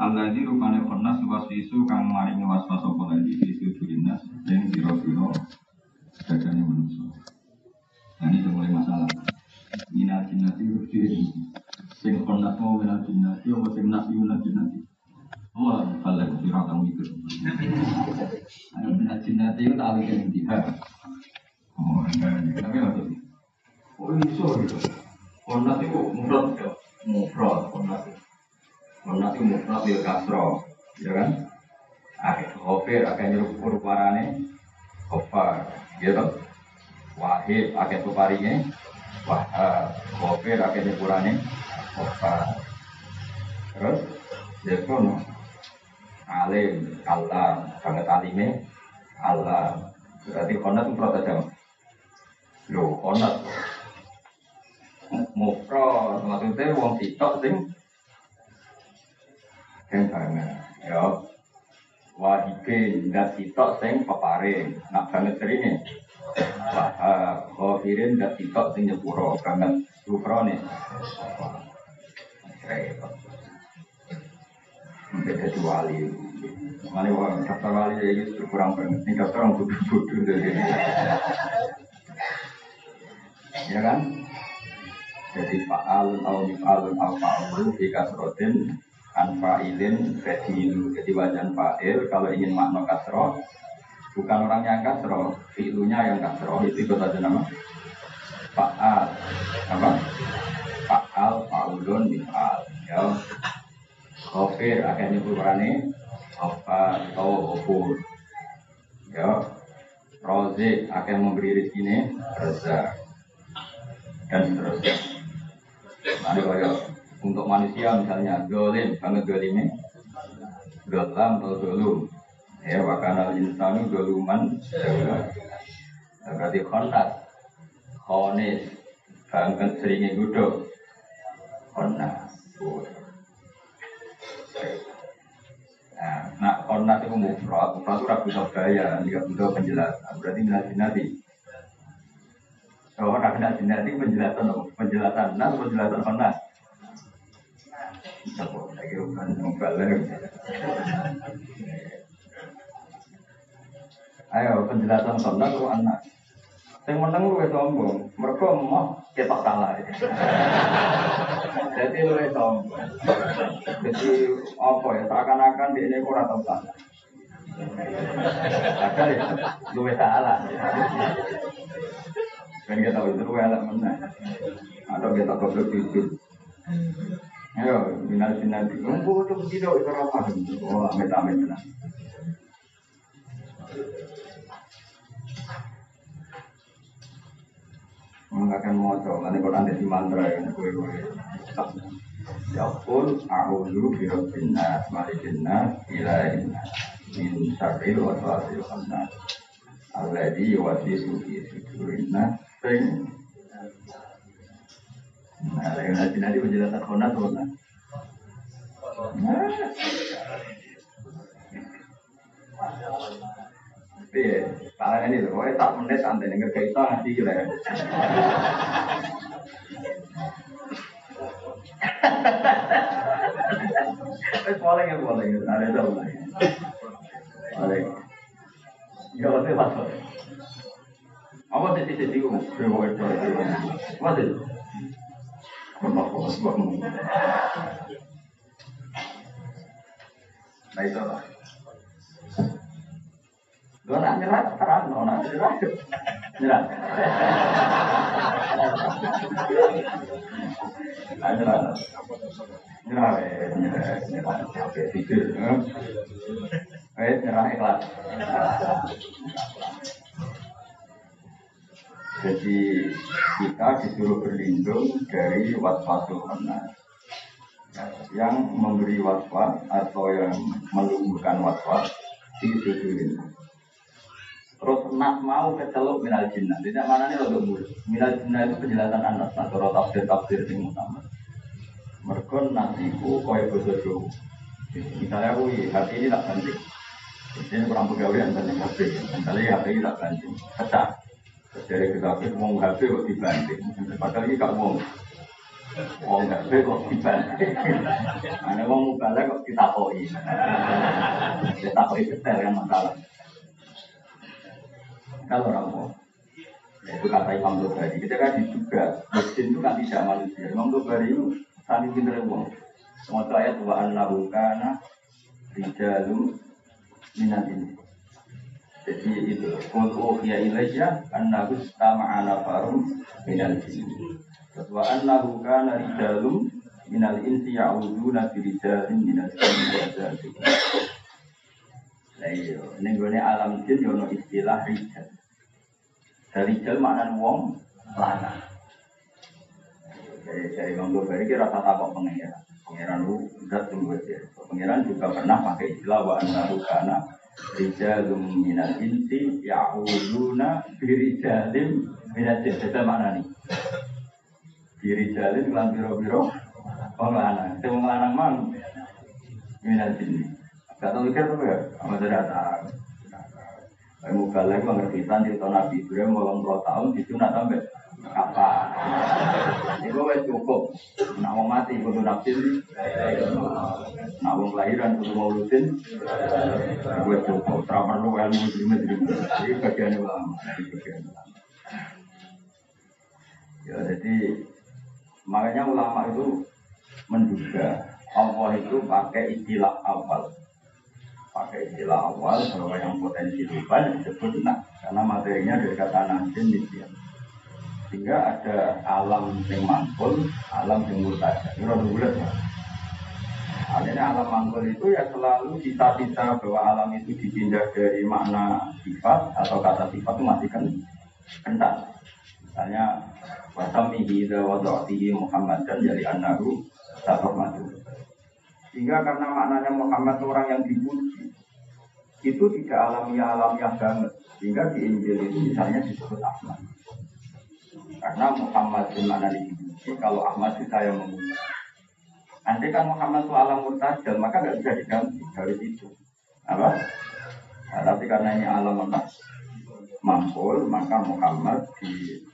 Allah di rupane konas waswisu kang maringi waswas apa lagi isu durinas yang biro-biro dadane manusia. Nah ini mulai masalah. Minal jinnati rufiri. Sing konas mau minal jinnati apa sing nasi minal jinnati. Allah balik biro kamu mikir. Ayo minal jinnati itu tak mikir dia. Oh, tapi apa sih? Oh, ini sorry. Konas itu mufrad ya, mufrad konas itu. Konas itu mufrad bil kasro, ya kan? Akhir kofir, akhir nyuruh huruf warane, kofar, gitu. Wahid, akhir tuparinya, wahab. Kofir, akhir nyepurane, kofar. Terus, ya kono. Alim, Allah, banget alimnya, Allah. Berarti konas itu mufrad aja. Loh, konas mufrad maksudnya wong sitok sing sing banget. Ya. Wahibin dan sitok sing peparing nak banget serine wahab khafirin dan sitok sing nyepuro. Banget. Sufrone repot. Mungkin jadi wali. Mana orang daftar wali ya itu kurang banget Ini daftar orang bodoh-bodoh Ya. Kan? jadi fa'alun au mif'alun au fa'alu fi kasrotin an fa'ilin fadilu jadi wajan fa'il. Kalau ingin makna kasroh bukan orang yang kasroh. Fi'lunya yang kasroh itu ikut aja nama. Fa'al. Apa? Fa'al fa'ulun mif'al ya. Khofir akhirnya ukurannya apa atau ofur ya. Rozik akan memberi rezeki rezeki dan seterusnya. Ada kaya untuk manusia misalnya dolim banget dolimnya dolam atau dolum ya wakana insanu doluman nah, berarti kontak konis banget seringnya gudo kontak Nah, nah kontak itu mufrad, mufrad itu ragu sabdaya, tidak butuh penjelasan. Berarti nanti nanti bahwa kena jinati penjelasan penjelasan nas penjelasan konas. Ayo penjelasan konas itu anak. Yang menang lu sombong, mereka mau kita salah. Jadi lu sombong. Jadi apa ya? Seakan-akan di ini kurang tahu salah. Ada ya, lu salah. Kan kita tahu itu elak mana. Atau kita goblok jujur. Ayo, minal sinati. Nunggu itu tidak itu apa? Oh, amit amit tenang. Mengakan moco, nanti nanti di mantra ya, gue gue. Ya pun, aku dulu birobbin nas, malikin nas, ilahin min. Alladhi yuwasisu fi sudurin nas, Nah, lagi nanti nanti penjelasan konat tuh nah. Tapi kalian ini loh, tak menit santai nih kita nanti juga. Eh, boleh ya boleh, ada tahu lah. Boleh. Ya, boleh. Apa sih sih sih itu? Apa sih? Nah itu lah. Lo nak nyerah, terang, lo nak nyerah, nyerah. Nah, nyerah, nyerah, nyerah, nyerah, sampai tidur. Eh, nyerah ikhlas. Jadi kita disuruh berlindung dari waswasul khannas yang memberi waswas atau yang menumbuhkan waswas di sudurin. Terus nak mau keceluk minal jinnah. Tidak mana nih untuk mulu. Minal jinnah itu penjelasan anak. Nah, kalau tafsir tafsir yang utama. Mereka nasiku bodoh jauh. Misalnya aku hati ini tak banting. Ini kurang pegawai banting HP. Misalnya HP ini tak banting. Pecah. Dari kita mau HP kok dibanting. Padahal ini gak mau. Wong gak kok dibalik. Ana wong mubalek kok ditakoi. Ditakoi detail yang masalah. Kalau orang mau itu kata Imam Bukhari. Kita kan diduga mesin itu kan tidak manusia. Imam Bukhari itu saling pintar uang. Semua ayat wa annahu kana rijalum minat ini. Jadi itu Qul ya ilayya annahu istama'ana farum minal jinn. Wa annahu kana rijalum minal insi ya'uduna bi rijalin minal jinn. Nah iya, ini alam jin yono istilah rijal. Dari rijal makna wong lanang. Dari dari Imam Bukhari kira kata kok pengira. Pengiran lu zat. Pengiran juga pernah pakai istilah wa annahu kana rijalum minal insi ya'uduna birijalim minal jin. Itu mana nih? Birijalin kelan biro-biro wong lanang. Itu wong lanang mang minal jin. Gak tau mikir tuh ya? Sama ada Kayak mubalek pengertian cerita Nabi Ibrahim mau puluh tahun di sana sampai apa? Itu wes cukup. Nak mau mati kudu nafsin. Nak mau kelahiran kudu mau rutin. Wes cukup. Tidak perlu ilmu terima terima. Ini bagian ulama. Ya jadi makanya ulama itu menduga Allah itu pakai istilah awal pakai istilah awal bahwa yang potensi beban disebut nak karena materinya dari kata nasin demikian sehingga ada alam yang mangkul, alam yang murtaja. Ini rada bulat ya. Akhirnya alam mangkul itu ya selalu cita-cita bahwa alam itu dipindah dari makna sifat atau kata sifat itu masih kan kental. Misalnya wasamihi wadatihi Muhammad dan jadi anahu madu. Sehingga karena maknanya Muhammad orang yang dipuji, itu tidak alamiah alamiah banget. Sehingga di Injil itu misalnya disebut Ahmad. Karena Muhammad di mana dipuji, kalau Ahmad itu saya memuji. Nanti kan Muhammad itu alam murtajal, maka nggak bisa diganti dari itu. Apa? Nah, tapi karena ini alam mampul, maka Muhammad di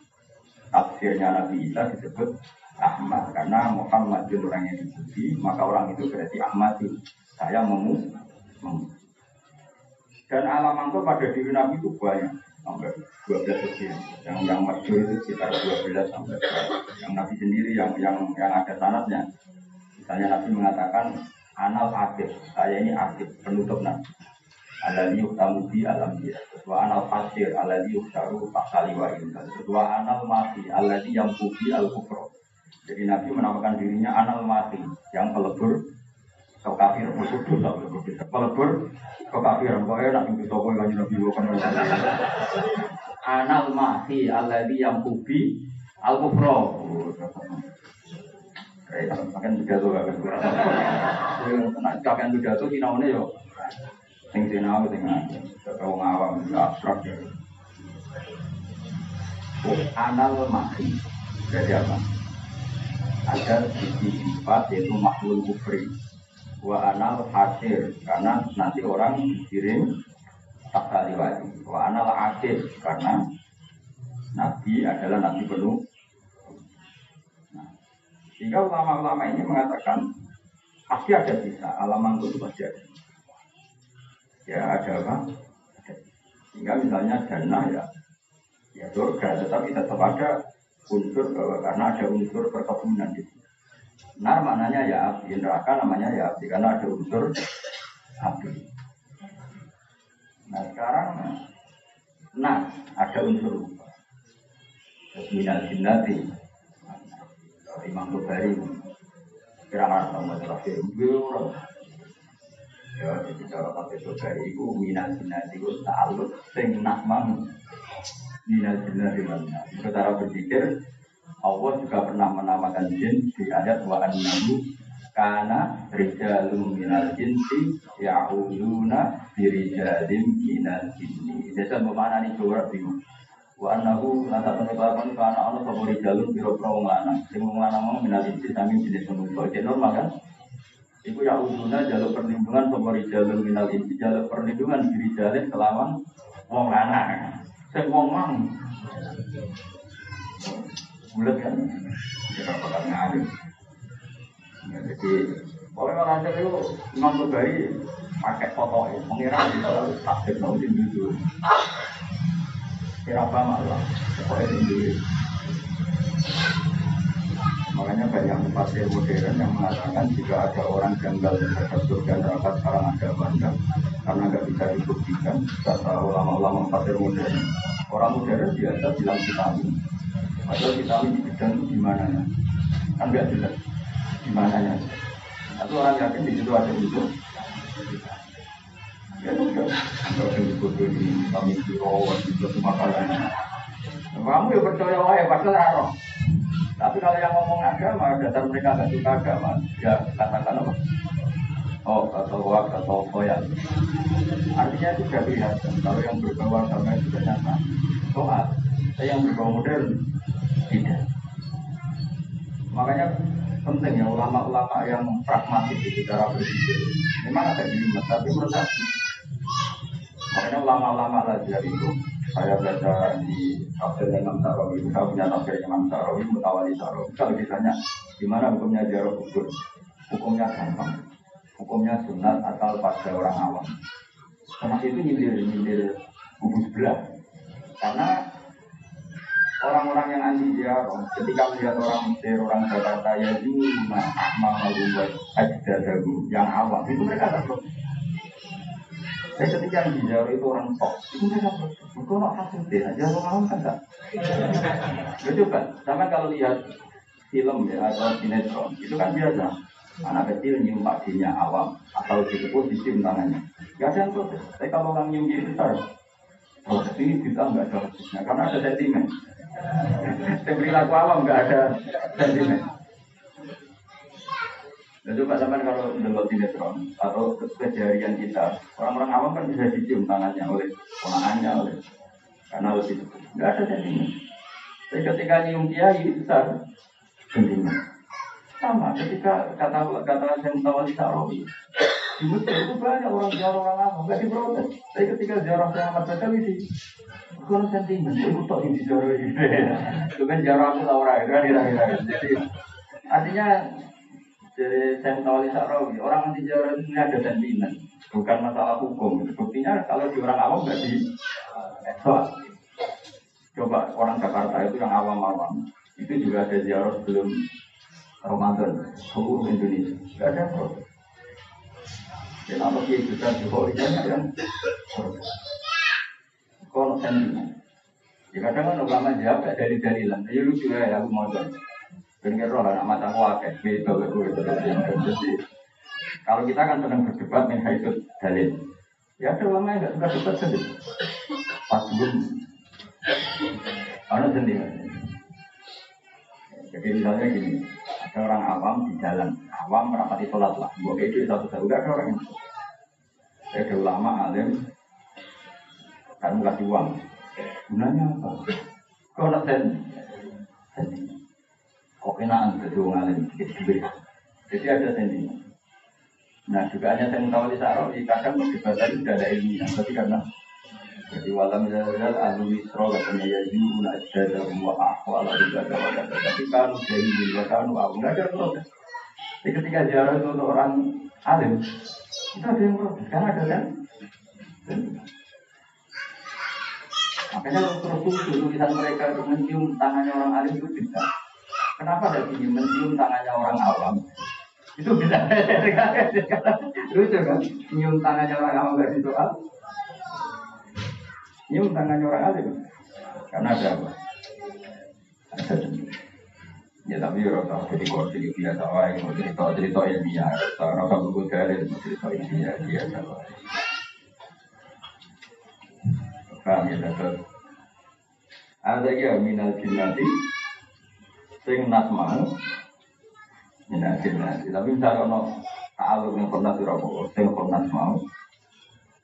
tafsirnya Nabi Isa disebut Ahmad karena Muhammad itu orang yang dipuji maka orang itu berarti Ahmad itu saya memu, dan alam angkut pada diri Nabi itu banyak sampai 12 sekian yang yang masyur itu sekitar 12 sampai yang Nabi sendiri yang yang yang ada sanatnya. Misalnya Nabi mengatakan anal aktif saya ini aktif penutup Nabi. Alladhi yuktamu bi alam dia Sesuai anal fasir Alladhi yuktaru tak kali wa Sesuai anal mati Alladhi yang kubi al kufro jadi Nabi menamakan dirinya anal mati yang pelebur kekafir musuh dosa pelebur kekafir pokoknya nak itu toko yang Nabi bukan anal mati alladhi yang kubi al kufro Kayak makan pidato gak kan? Nak kakek pidato kita mana yo? Sing sinau sing kau ngawam abstrak ya. Anal mati. Jadi apa? ada sisi sifat yaitu makhluk kufri wa anal hasil karena nanti orang dikirim tak wajib wa anal akhir karena nabi adalah nabi penuh. Nah, sehingga ulama-ulama ini mengatakan pasti ada sisa alam itu pasti ada. Ya ada apa? Sehingga misalnya dana ya ya surga tetapi tetap ada unsur bahwa karena ada unsur perkebunan di situ. Nar maknanya ya api, neraka namanya ya api karena ada unsur api. Nah sekarang nah ada unsur lupa. Minal jinnati. Imam Bukhari. Kira-kira sama terakhir Ya, jadi cara pakai Bukhari itu minal jinnati itu ta'aluk sing nakmang minal jinnati wal Secara berpikir Allah juga pernah menamakan jin di ayat wa annahu kana rijalum minal jinsi ya'uduna birijalim minal jinni. Jadi bagaimana nih coba bingung. Wa annahu lan tatune kelakuan kana ana sapa rijalum. Sing wong lanang mau minal jinsi sami jenis manusia. Jadi normal kan? Iku ya uduna jalur perlindungan sapa rijalum minal jinsi jalur perlindungan diri jalin kelawan wong lanang. Sing wong. Bulat kan? Kita bakal ngalim ya, jadi pokoknya orang itu Imam Bukhari pakai foto ini mengira bisa takdir nanti gitu. Kira apa malah pokoknya Makanya banyak mufasir modern yang mengatakan jika ada orang janggal terhadap surga neraka sekarang ada banda karena nggak bisa dibuktikan. Kata ulama-ulama mufasir modern, orang modern biasa bilang vitamin. Padahal vitamin di bidang di mana ya? Kan nggak jelas di mananya. Atau orang yakin di situ ada itu. Ya sudah, kalau yang disebut di vitamin zero, itu semua kalian. Kamu ya percaya wae, padahal roh. Tapi kalau yang ngomong agama, dasar mereka nggak suka agama, ya katakan apa? Oh, atau wak, atau koyak. Artinya itu sudah kelihatan. Kalau yang berbau agama itu sudah nyata. Soal, tapi yang berbau modern, tidak. Makanya penting ya ulama-ulama yang pragmatis itu cara berpikir. Memang ada di tapi menurut Makanya ulama-ulama lagi itu saya baca di tafsir Imam Sarawi, saya punya tafsir Imam Sarawi, Mutawali Sarawi. Kalau ditanya, gimana hukumnya jarak kubur? Hukumnya gampang. Hukumnya sunat atau pada orang awam. Karena itu nyindir-nyindir kubur sebelah. Karena orang-orang yang anti ziarah, ketika melihat orang Mesir, orang Jakarta, ya lima akmal malumbat, ajdadahu, yang awam, itu mereka tak tapi ketika yang dijauh itu orang top, itu mereka Itu nggak hasil deh, aja orang awam kan enggak. Ya coba, sama kalau lihat film ya atau sinetron, itu kan biasa. Anak kecil nyium paginya awam, atau ditepuk di cium tangannya. Gak ada yang protes. Tapi kalau orang nyium jadi besar, oh ini kita nggak ada prosesnya, karena ada sentimen. Yang perilaku awam nggak ada sentimen. Nah, coba sampai kalau mendelok sinetron atau kejadian kita, orang-orang awam kan bisa dicium tangannya oleh ponakannya, oleh karena lebih nggak ada sentimen. Tapi ketika nyium kiai besar, sentimen. Sama ketika kata kata yang tahu di Sarawi, di Mesir itu banyak orang jarang orang awam nggak diprotes. Tapi ketika jarang saya amat baca itu, bukan sentimen, itu tak di jarang ini. Itu kan jarang aku tahu orang, kira-kira. Jadi artinya dari saya tahu Sarawi, orang anti jarak ini ada sentimen, bukan masalah hukum. Buktinya kalau di orang awam nggak di soal. Coba orang Jakarta itu yang awam-awam, itu juga ada ziarah sebelum Ramadan, seluruh Indonesia. Gak ada proses. Dan apa sih besar Jokowi kan kono sentimen. Ya kadang kan ulama jawab dari dalilan. Ayo lucu ya, aku mau Dengar roh anak mata wakil, beda Jadi kalau kita kan sedang berdebat nih itu dalil. Ya ada ulama yang nggak suka debat sendiri. Pas belum, karena sendiri. Jadi misalnya gini, ada orang awam di jalan, awam merapati sholat lah. Buat itu satu satu ada orang yang ada ulama alim, kan kasih uang. Gunanya apa? Kau nak sen, kok kenaan jadi orang alim Jadi ada sentimen. Nah juga hanya saya tahu di sarau, kadang perdebatan tidak ada ilmiah, tapi karena jadi walam jadal ahlu isro katanya ya yuna jadal wa ahwal juga ada wadah tapi kan dari dua tahun wa nggak ada protes. Jadi ketika jarak itu untuk orang alim itu ada yang protes karena ada kan. Makanya terus tulisan mereka untuk mencium tangannya orang alim itu tidak. Kenapa ada ingin mencium tangannya orang awam? Itu bisa lucu kan? Nyium tangannya orang awam gak disoal. Nyium tangannya orang alim. Karena ada apa? Ya tapi ya rasa jadi kok jadi biasa wae mau cerita cerita ilmiah, rasa buku dalil cerita ilmiah biasa wae. Paham ya, Ada ya minal jinnati sing nas mau minat jinnati tapi misalnya ono ta'aluk yang pernah dirapo sing pernah mau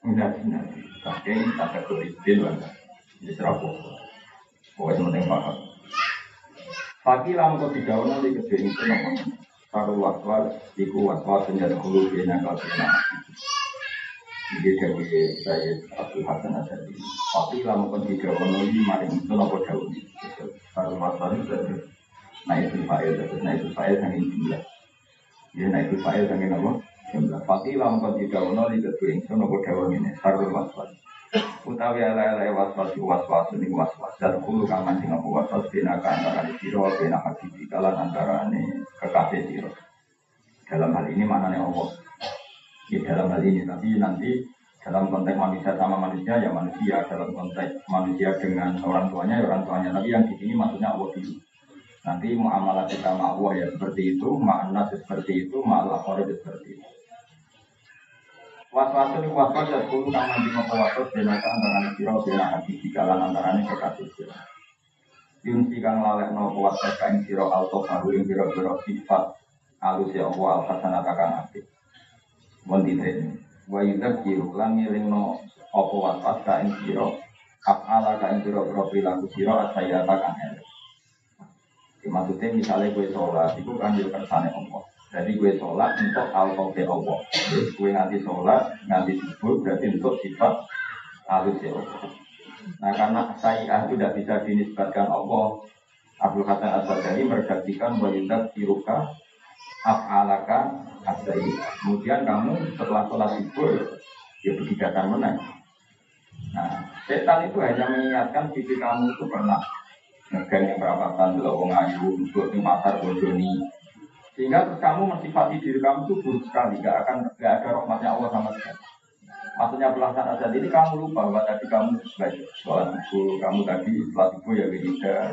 minat jinnati tapi tak keturutin lah jadi serapo pokoknya penting paham Pagi lama kau tiga orang di kedua itu nopo Taruh waswal, iku waswal senjata hulu bina kau bina Jadi dari saya Abdul Hasan Asadi Pagi lama kau tiga orang ini maring itu nopo jauh. Taruh waswal itu naik fa'il terus naik fa'il saking jumlah. Ya naik fa'il saking apa? Jumlah. Fakila mengkau tidak ono di kedua ingsun apa dawa ini sarul waswas. Utawi ala ala waswas waswas ini waswas dan kulu kang mancing apa waswas bina antara bina habibi kalan antara ini kekasih siro. Dalam hal ini maknanya Allah. Ya dalam hal ini tapi nanti dalam konteks manusia sama manusia ya manusia dalam konteks manusia dengan orang tuanya ya orang tuanya tapi yang di sini maksudnya Allah dulu nanti muamalah kita sama Allah ya seperti itu makna seperti itu malah seperti itu Was-was ini was-was ya sepuluh kang nanti ngopo was-was benaka antara siro bena hati di kalan antara ini kekasih siro. Yunsi kang lalek no was-was kain siro alto baru yang biro-biro sifat alus ya Allah al-hasanat kang apik. Wanti ini. Wa yudak kiru lan ngiling no apa was-was kain siro af'ala kain biro-biro perilaku siro asayata kang elek. Maksudnya misalnya gue sholat, itu kan dia kersane Allah. Jadi gue sholat untuk al-tawfi Allah. Gue nanti sholat, nanti subuh, berarti untuk sifat halus ya Allah. Nah karena saya itu tidak bisa dinisbatkan Allah. Abdul Hasan Asal-Jari meredaksikan wajidat siruka af'alaka asai. Kemudian kamu setelah sholat subuh, ya begitu datang menang. Nah, setan itu hanya mengingatkan sisi kamu itu pernah ngegen yang berapatan, kalau wong ayu, untuk di pasar bojoni, sehingga terus kamu mensifati diri kamu itu buruk sekali, gak akan gak ada rahmatnya Allah sama sekali. Maksudnya pelaksanaan saat ini kamu lupa bahwa tadi kamu sebagai sholat subuh, kamu tadi setelah subuh ya wiridah,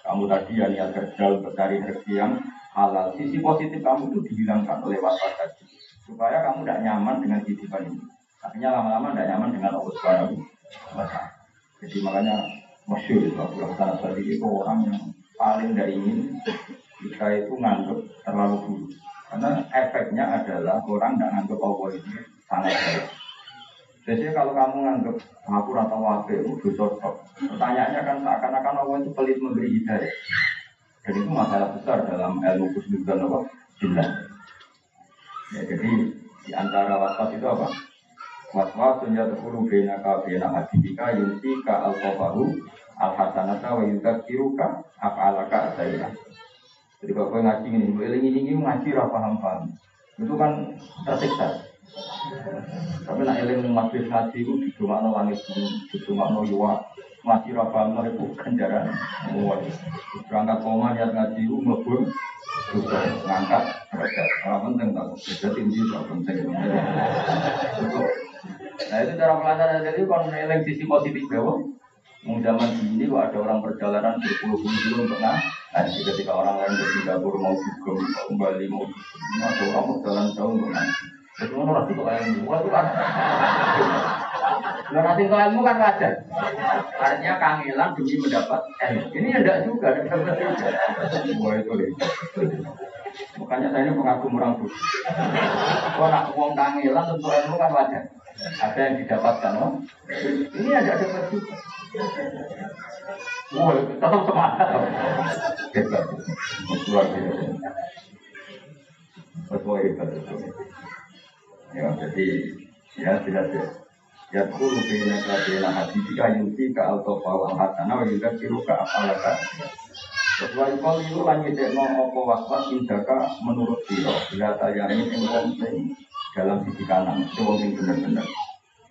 kamu tadi ya niat kerja untuk cari rezeki yang halal. Sisi positif kamu itu dihilangkan oleh waswas tadi, supaya kamu tidak nyaman dengan kehidupan ini. Akhirnya lama-lama tidak nyaman dengan Allah Subhanahu Jadi makanya masyur itu Abu Hasan Asadi itu orang yang paling tidak ingin kita itu nganggap terlalu buruk. Karena efeknya adalah orang tidak nganggap Allah itu sangat baik. Jadi kalau kamu nganggap aku rata wabe, udah cocok. Pertanyaannya kan seakan-akan Allah itu pelit memberi hidayah. Dan itu masalah besar dalam ilmu khusus dan apa? Jelas. Ya, jadi di antara waswas itu apa? Waswas sunya terkuru bena ka bena hadibika yunsi ka al al hasanata wa yudakiruka af'alaka asayya. Jadi kalau kau ngaji ini, gue ini ini ngaji apa paham paham. Itu kan tersiksa. Tapi nak eling majlis ngaji itu di rumah no langit rumah no yuwa ngaji apa paham itu ganjaran. Berangkat koma niat ngaji itu melebur juga ngangkat derajat. Orang penting tak beda tinggi tak penting. Nah itu cara pelajaran jadi kalau eling sisi positif bawah. Mau zaman ini kok ada orang perjalanan berpuluh-puluh kilo untuk nah, nah ketika orang lain dari Singapura mau mau kembali mau ada orang mau jalan jauh nah. Itu orang itu ilmu, itu kan. Nah, nanti ilmu kan wajar. Artinya kangelan demi mendapat eh ini ya enggak juga, dapat juga. Wah itu deh. Makanya saya ini pengagum orang tuh. Kalau nak uang kangelan tentu ilmu kan wajar. Ada yang didapatkan, oh. Ini ada dapat juga. Wah, tetap semangat. Hebat. Luar biasa. Betul hebat. Ya, jadi ya tidak ya. Ya kulu bina ka bina hati jika yunti ka alto wal hatana wa yuka kiru ka apalaka. Sesuai kau itu lanjut no opo waswas indaka menurut siro. Bila tayani yang dalam sisi kanan, itu benar-benar.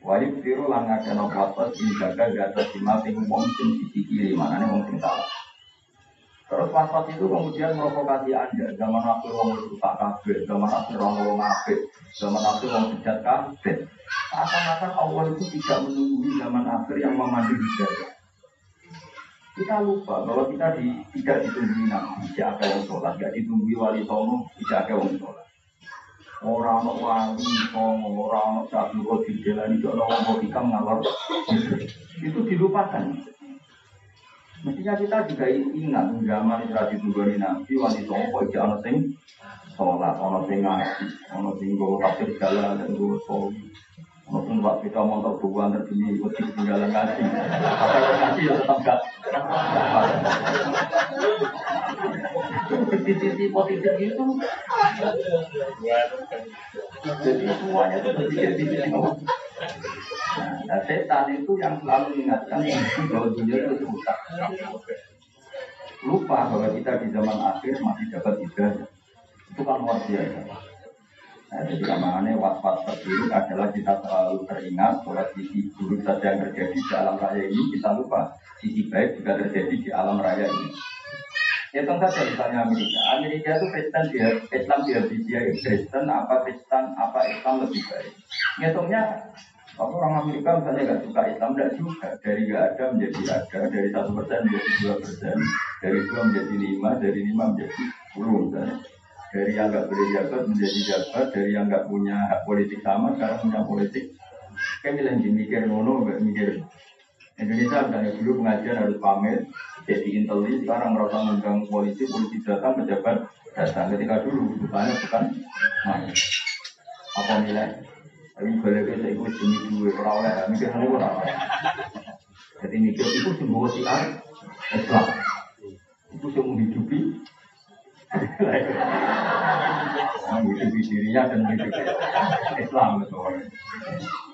Wajib tiru lan ngakeno waswas dijaga di atas simal sing wong sing sisi kiri, maknanya wong sing salah. Terus waswas itu kemudian provokasi anda. Zaman akhir wong rusak kabeh, zaman akhir wong wong apik, zaman akhir wong bejat kabeh. Akan-akan Allah itu tidak menunggu zaman akhir yang memandu hidayah. Kita lupa bahwa kita di, tidak ditunggu nabi, tidak ada yang sholat, tidak ditunggu wali songo, tidak ada yang sholat. Orang no wali, orang no satu roti jalan itu orang logika ngalor. Itu dilupakan. Mestinya kita juga ingat zaman tradisi tunggoni nabi wali songo kok jangan sing sholat, orang sing ngaji, orang sing gue tafsir jalan dan gue sholat. Mungkin buat kita motor buang terbunyi ikut tinggalan ngaji. Apa yang ngaji ya tetap gak. Sisi-sisi positif itu. Jadi semuanya itu berpikir di sisi Nah, setan itu yang selalu mengingatkan bahwa dunia itu rusak. lupa bahwa kita di zaman akhir masih dapat hidayah. Itu kan luar biasa. Nah, jadi namanya waswas terburuk adalah kita selalu teringat bahwa sisi buruk saja yang terjadi di alam raya ini kita lupa sisi baik juga terjadi di alam raya ini. Ya tentu saja misalnya Amerika. Amerika itu Kristen dia Islam dia dia Kristen apa Kristen apa Islam lebih baik. Ngitungnya orang Amerika misalnya nggak suka Islam tidak juga dari nggak ada menjadi ada dari satu persen menjadi dua persen dari dua menjadi lima dari lima menjadi sepuluh misalnya dari yang nggak boleh jabat menjadi jabat, dari yang nggak punya hak politik sama sekarang punya politik. Kayak bilang di mikir nggak mikir. Indonesia misalnya dulu pengajian harus pamit, jadi inteli sekarang merasa mengundang polisi, polisi datang, pejabat datang. Ketika dulu bukannya bukan main. Apa nilai? Tapi boleh saya ikut demi dua orang oleh mikir nono orang. Jadi mikir itu sebuah siar Islam. Itu yang menghidupi dirinya dan Islam.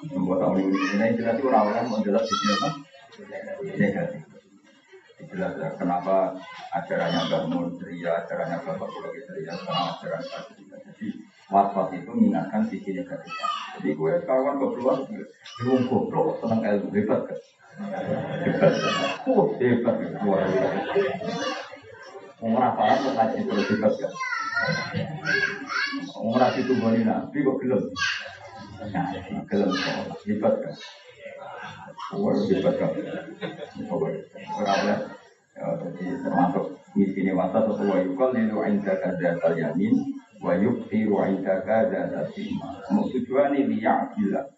Membuat tahun ini itu orang-orang mau jelas di apa? Negatif. Jelas kenapa ajarannya Mbak ceria, ajarannya Bapak Pulau ceria, karena ajaran juga. Jadi itu mengingatkan sisi negatifnya. Jadi gue kawan keluar, gue goblok, senang ilmu, hebat kan? Hebat. Hebat, luar biasa. Umrah paham kok ngaji terus hebat ya. Umrah itu bani nabi kok gelem. Nah, gelem kok hebat kan. Wah, hebat kan. Orang boleh ya, termasuk misi wasa atau wa yukal lilu indaka dzatal yamin wa yuktiru indaka dzatal sima. Mau tujuan ini liya'dila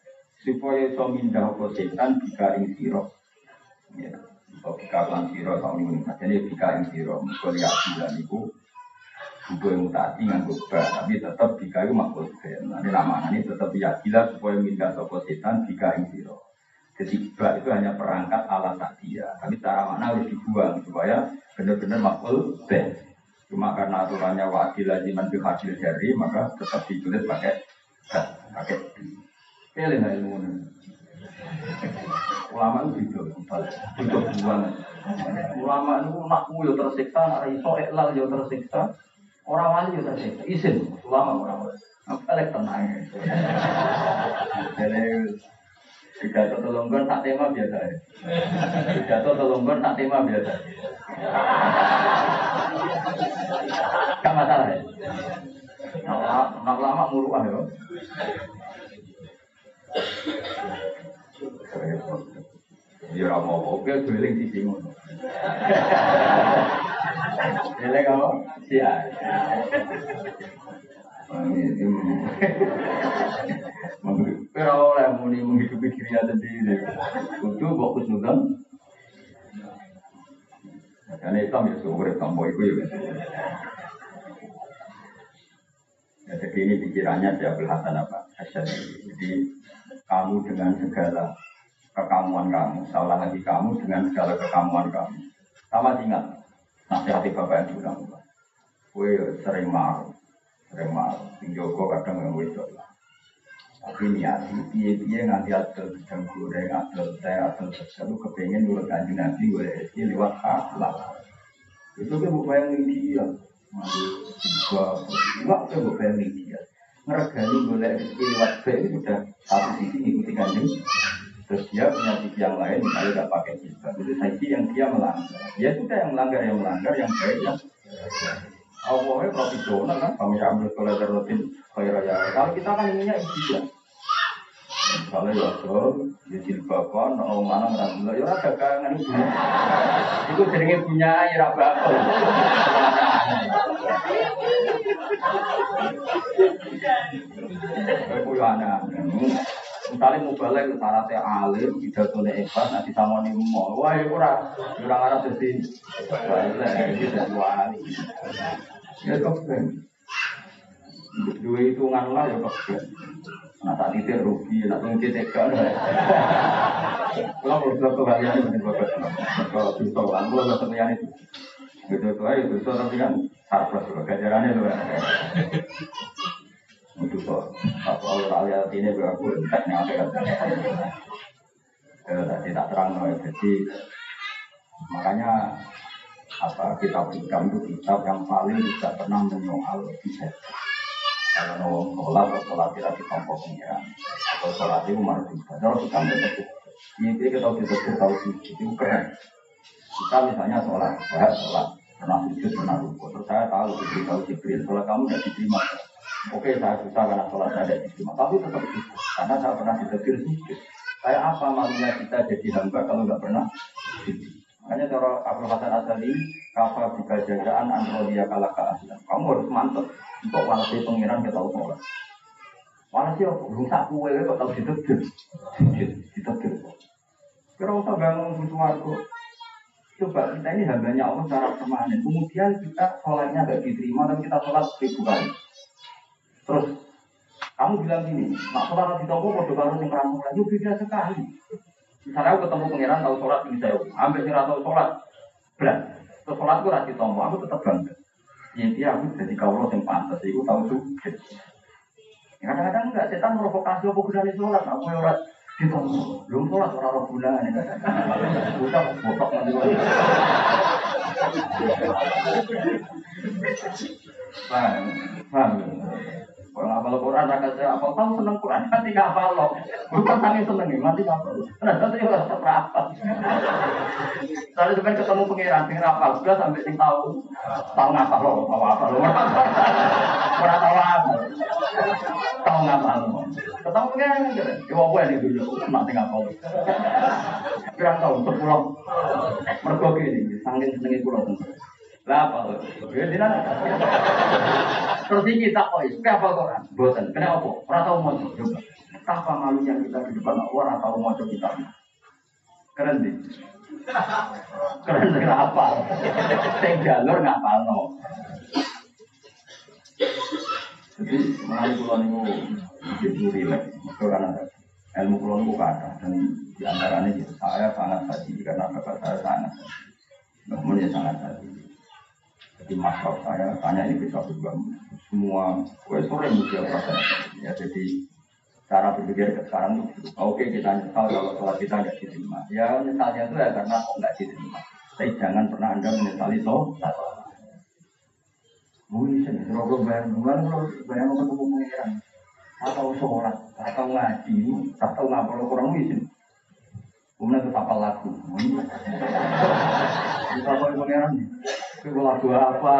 supaya iso mindah apa setan bika ing sira. Ya. Bika lan siro tahun ini Jadi bika yang siro Mereka lihat bilang itu Buku yang mutasi nganggo ba Tapi tetap bika itu makhluk Nah ini nama ini tetap yakilah Supaya minta sopo setan bika yang siro. Jadi ba itu hanya perangkat ala dia Tapi cara mana harus dibuang Supaya benar-benar makhluk Cuma karena aturannya wakil laziman bil hasil jari Maka tetap ditulis pakai Pakai Pilih ilmu Ulama itu gitu, itu buang. Ulama itu nakmu ya tersiksa, nak iso iklal ya tersiksa. Orang wali ya tersiksa, izin. Ulama orang wali. Apa lek tenang. Jadi pidato telunggon tak tema biasa ya. Pidato tak tema biasa. Gak masalah ya. Nak lama muruah ya. Ya ora mau oke guling di sini. Eling apa? Sia. Pero oleh muni menghidupi dirinya sendiri. Kudu nonton. Karena ya. Ya, jadi ini pikirannya Jabal Hasan apa? Jadi kamu dengan segala kekamuan kamu, salah lagi kamu dengan segala kekamuan kamu. Sama ingat nasihati bapak yang bilang, gue sering marah, sering marah. Sing Joko kadang yang wedok lah. Tapi niati, piye-piye nganti adil sedang goreng, adil teh, adil sedang, lu kepengen nurut kanji nanti gue lewat akhlak. Itu kan bukan yang dia. Enggak kan bukan yang dia. Ngeregani boleh rezeki lewat itu sudah satu sisi ngikuti kanjeng Terus dia punya sisi yang lain, misalnya tidak pakai jilbab. Itu sisi yang dia melanggar. Ya sudah yang melanggar, yang melanggar, yang baik, yang Allahnya profesional kan, kami ambil kolega rutin raya. Kalau kita kan inginnya ideal. Misalnya ya bro, ya jilbaban, orang mana merasa ya orang dagangan itu. Seringnya punya ya bakal. Aku anak. Misalnya mau balik ke syaratnya alim, tidak tuh hebat, nanti sama nih mau, wah ya kurang, kurang arah jadi balik, jadi wali. Ya kan, dua hitungan lah ya kan. Nah tak titir rugi, nak tunggu tekan. Kalau mau bilang kebahagiaan itu bagus, kalau bisa kan, kalau nggak kebahagiaan itu. Gitu tuh aja, bisa tapi kan harus gajarannya tuh. Untuk kok, aku awal aliat ini berapa teknik akhirat. Tadi tak terang, jadi makanya apa kitab hikam itu kitab yang paling tidak pernah menyoal bisa kalau mau sholat atau sholat tidak ditompok pengiran. Atau sholat itu marah juga kalau kita itu ini kita kita tahu sih itu keren kita misalnya sholat sholat pernah sujud pernah rukuk terus saya tahu tahu jibril sholat kamu tidak diterima oke saya susah karena sholat saya tidak diterima tapi tetap susah karena saya pernah ditegur sujud kayak apa malunya kita jadi hamba kalau nggak pernah Makanya cara Abu Hasan Asali, kafa jika jagaan androdia kalah ke aslan. Kamu harus mantap untuk walasi pengiran kita tahu sholat. Walasi? Belum tak kue kok tahu ditegur, ditegur. Kira usah bangun waktu. Coba kita ini hambanya Allah secara permanen. Kemudian kita sholatnya gak diterima dan kita sholat seribu kali. Terus kamu bilang gini, nak sholat di toko mau karo yang ramu lagi beda sekali. Misalnya aku ketemu pangeran tahu sholat ini saya, ambil sih tahu sholat, berat. Terus sholat gue rasi tombo, aku tetap bangga. Ya dia aku jadi kaulah yang pantas, aku tahu juga. Kadang-kadang enggak, setan provokasi apa gunanya sholat, aku yang di tombo, belum sholat orang orang gunanya. Udah botok nanti. Paham, paham. Ngapal Quran, rakyat saya apa? Kamu seneng Quran, nanti ngapal lo. Bukan tangi seneng, nanti ngapal lo. Nah, nanti tetap rapat. Tadi sebenarnya ketemu pengiran, sing rapal, sudah sampai sing tahu. Tahu ngapal lo, tahu apa lo. Kurang tahu apa. Tahu ngapal lo. Ketemu pengiran, ya apa yang dulu, nanti ngapal lo. Kurang tahu, sepuluh. Mereka gini, sangking senengnya pulau lah apa? Ya. Terus ini tak koi, apa Quran? Boten. Kenapa? Orang tahu mau coba. Apa malunya kita di depan orang tahu mau kita? Keren sih. Keren sih apa? Saya jalur nggak palno. Jadi mengalami pulau ini begitu rileks. Karena ilmu pulau ini kata dan di antaranya saya sangat hati karena bapak saya sangat. Namun ya sangat hati. Jadi masalah saya tanya ini bisa juga. Semua gue sore muncul proses. Ya jadi cara berpikir sekarang itu oke kita nyesal kalau sholat kita nggak diterima. Ya nyesalnya itu ya karena kok nggak diterima. Tapi jangan pernah anda menyesali sholat. Mungkin sih, kalau bayang, bulan kalau bayang ketemu pengiran atau sholat atau ngaji atau ngapal kurang izin kemudian itu tapal lagu kita apa pengiran nih lagu apa?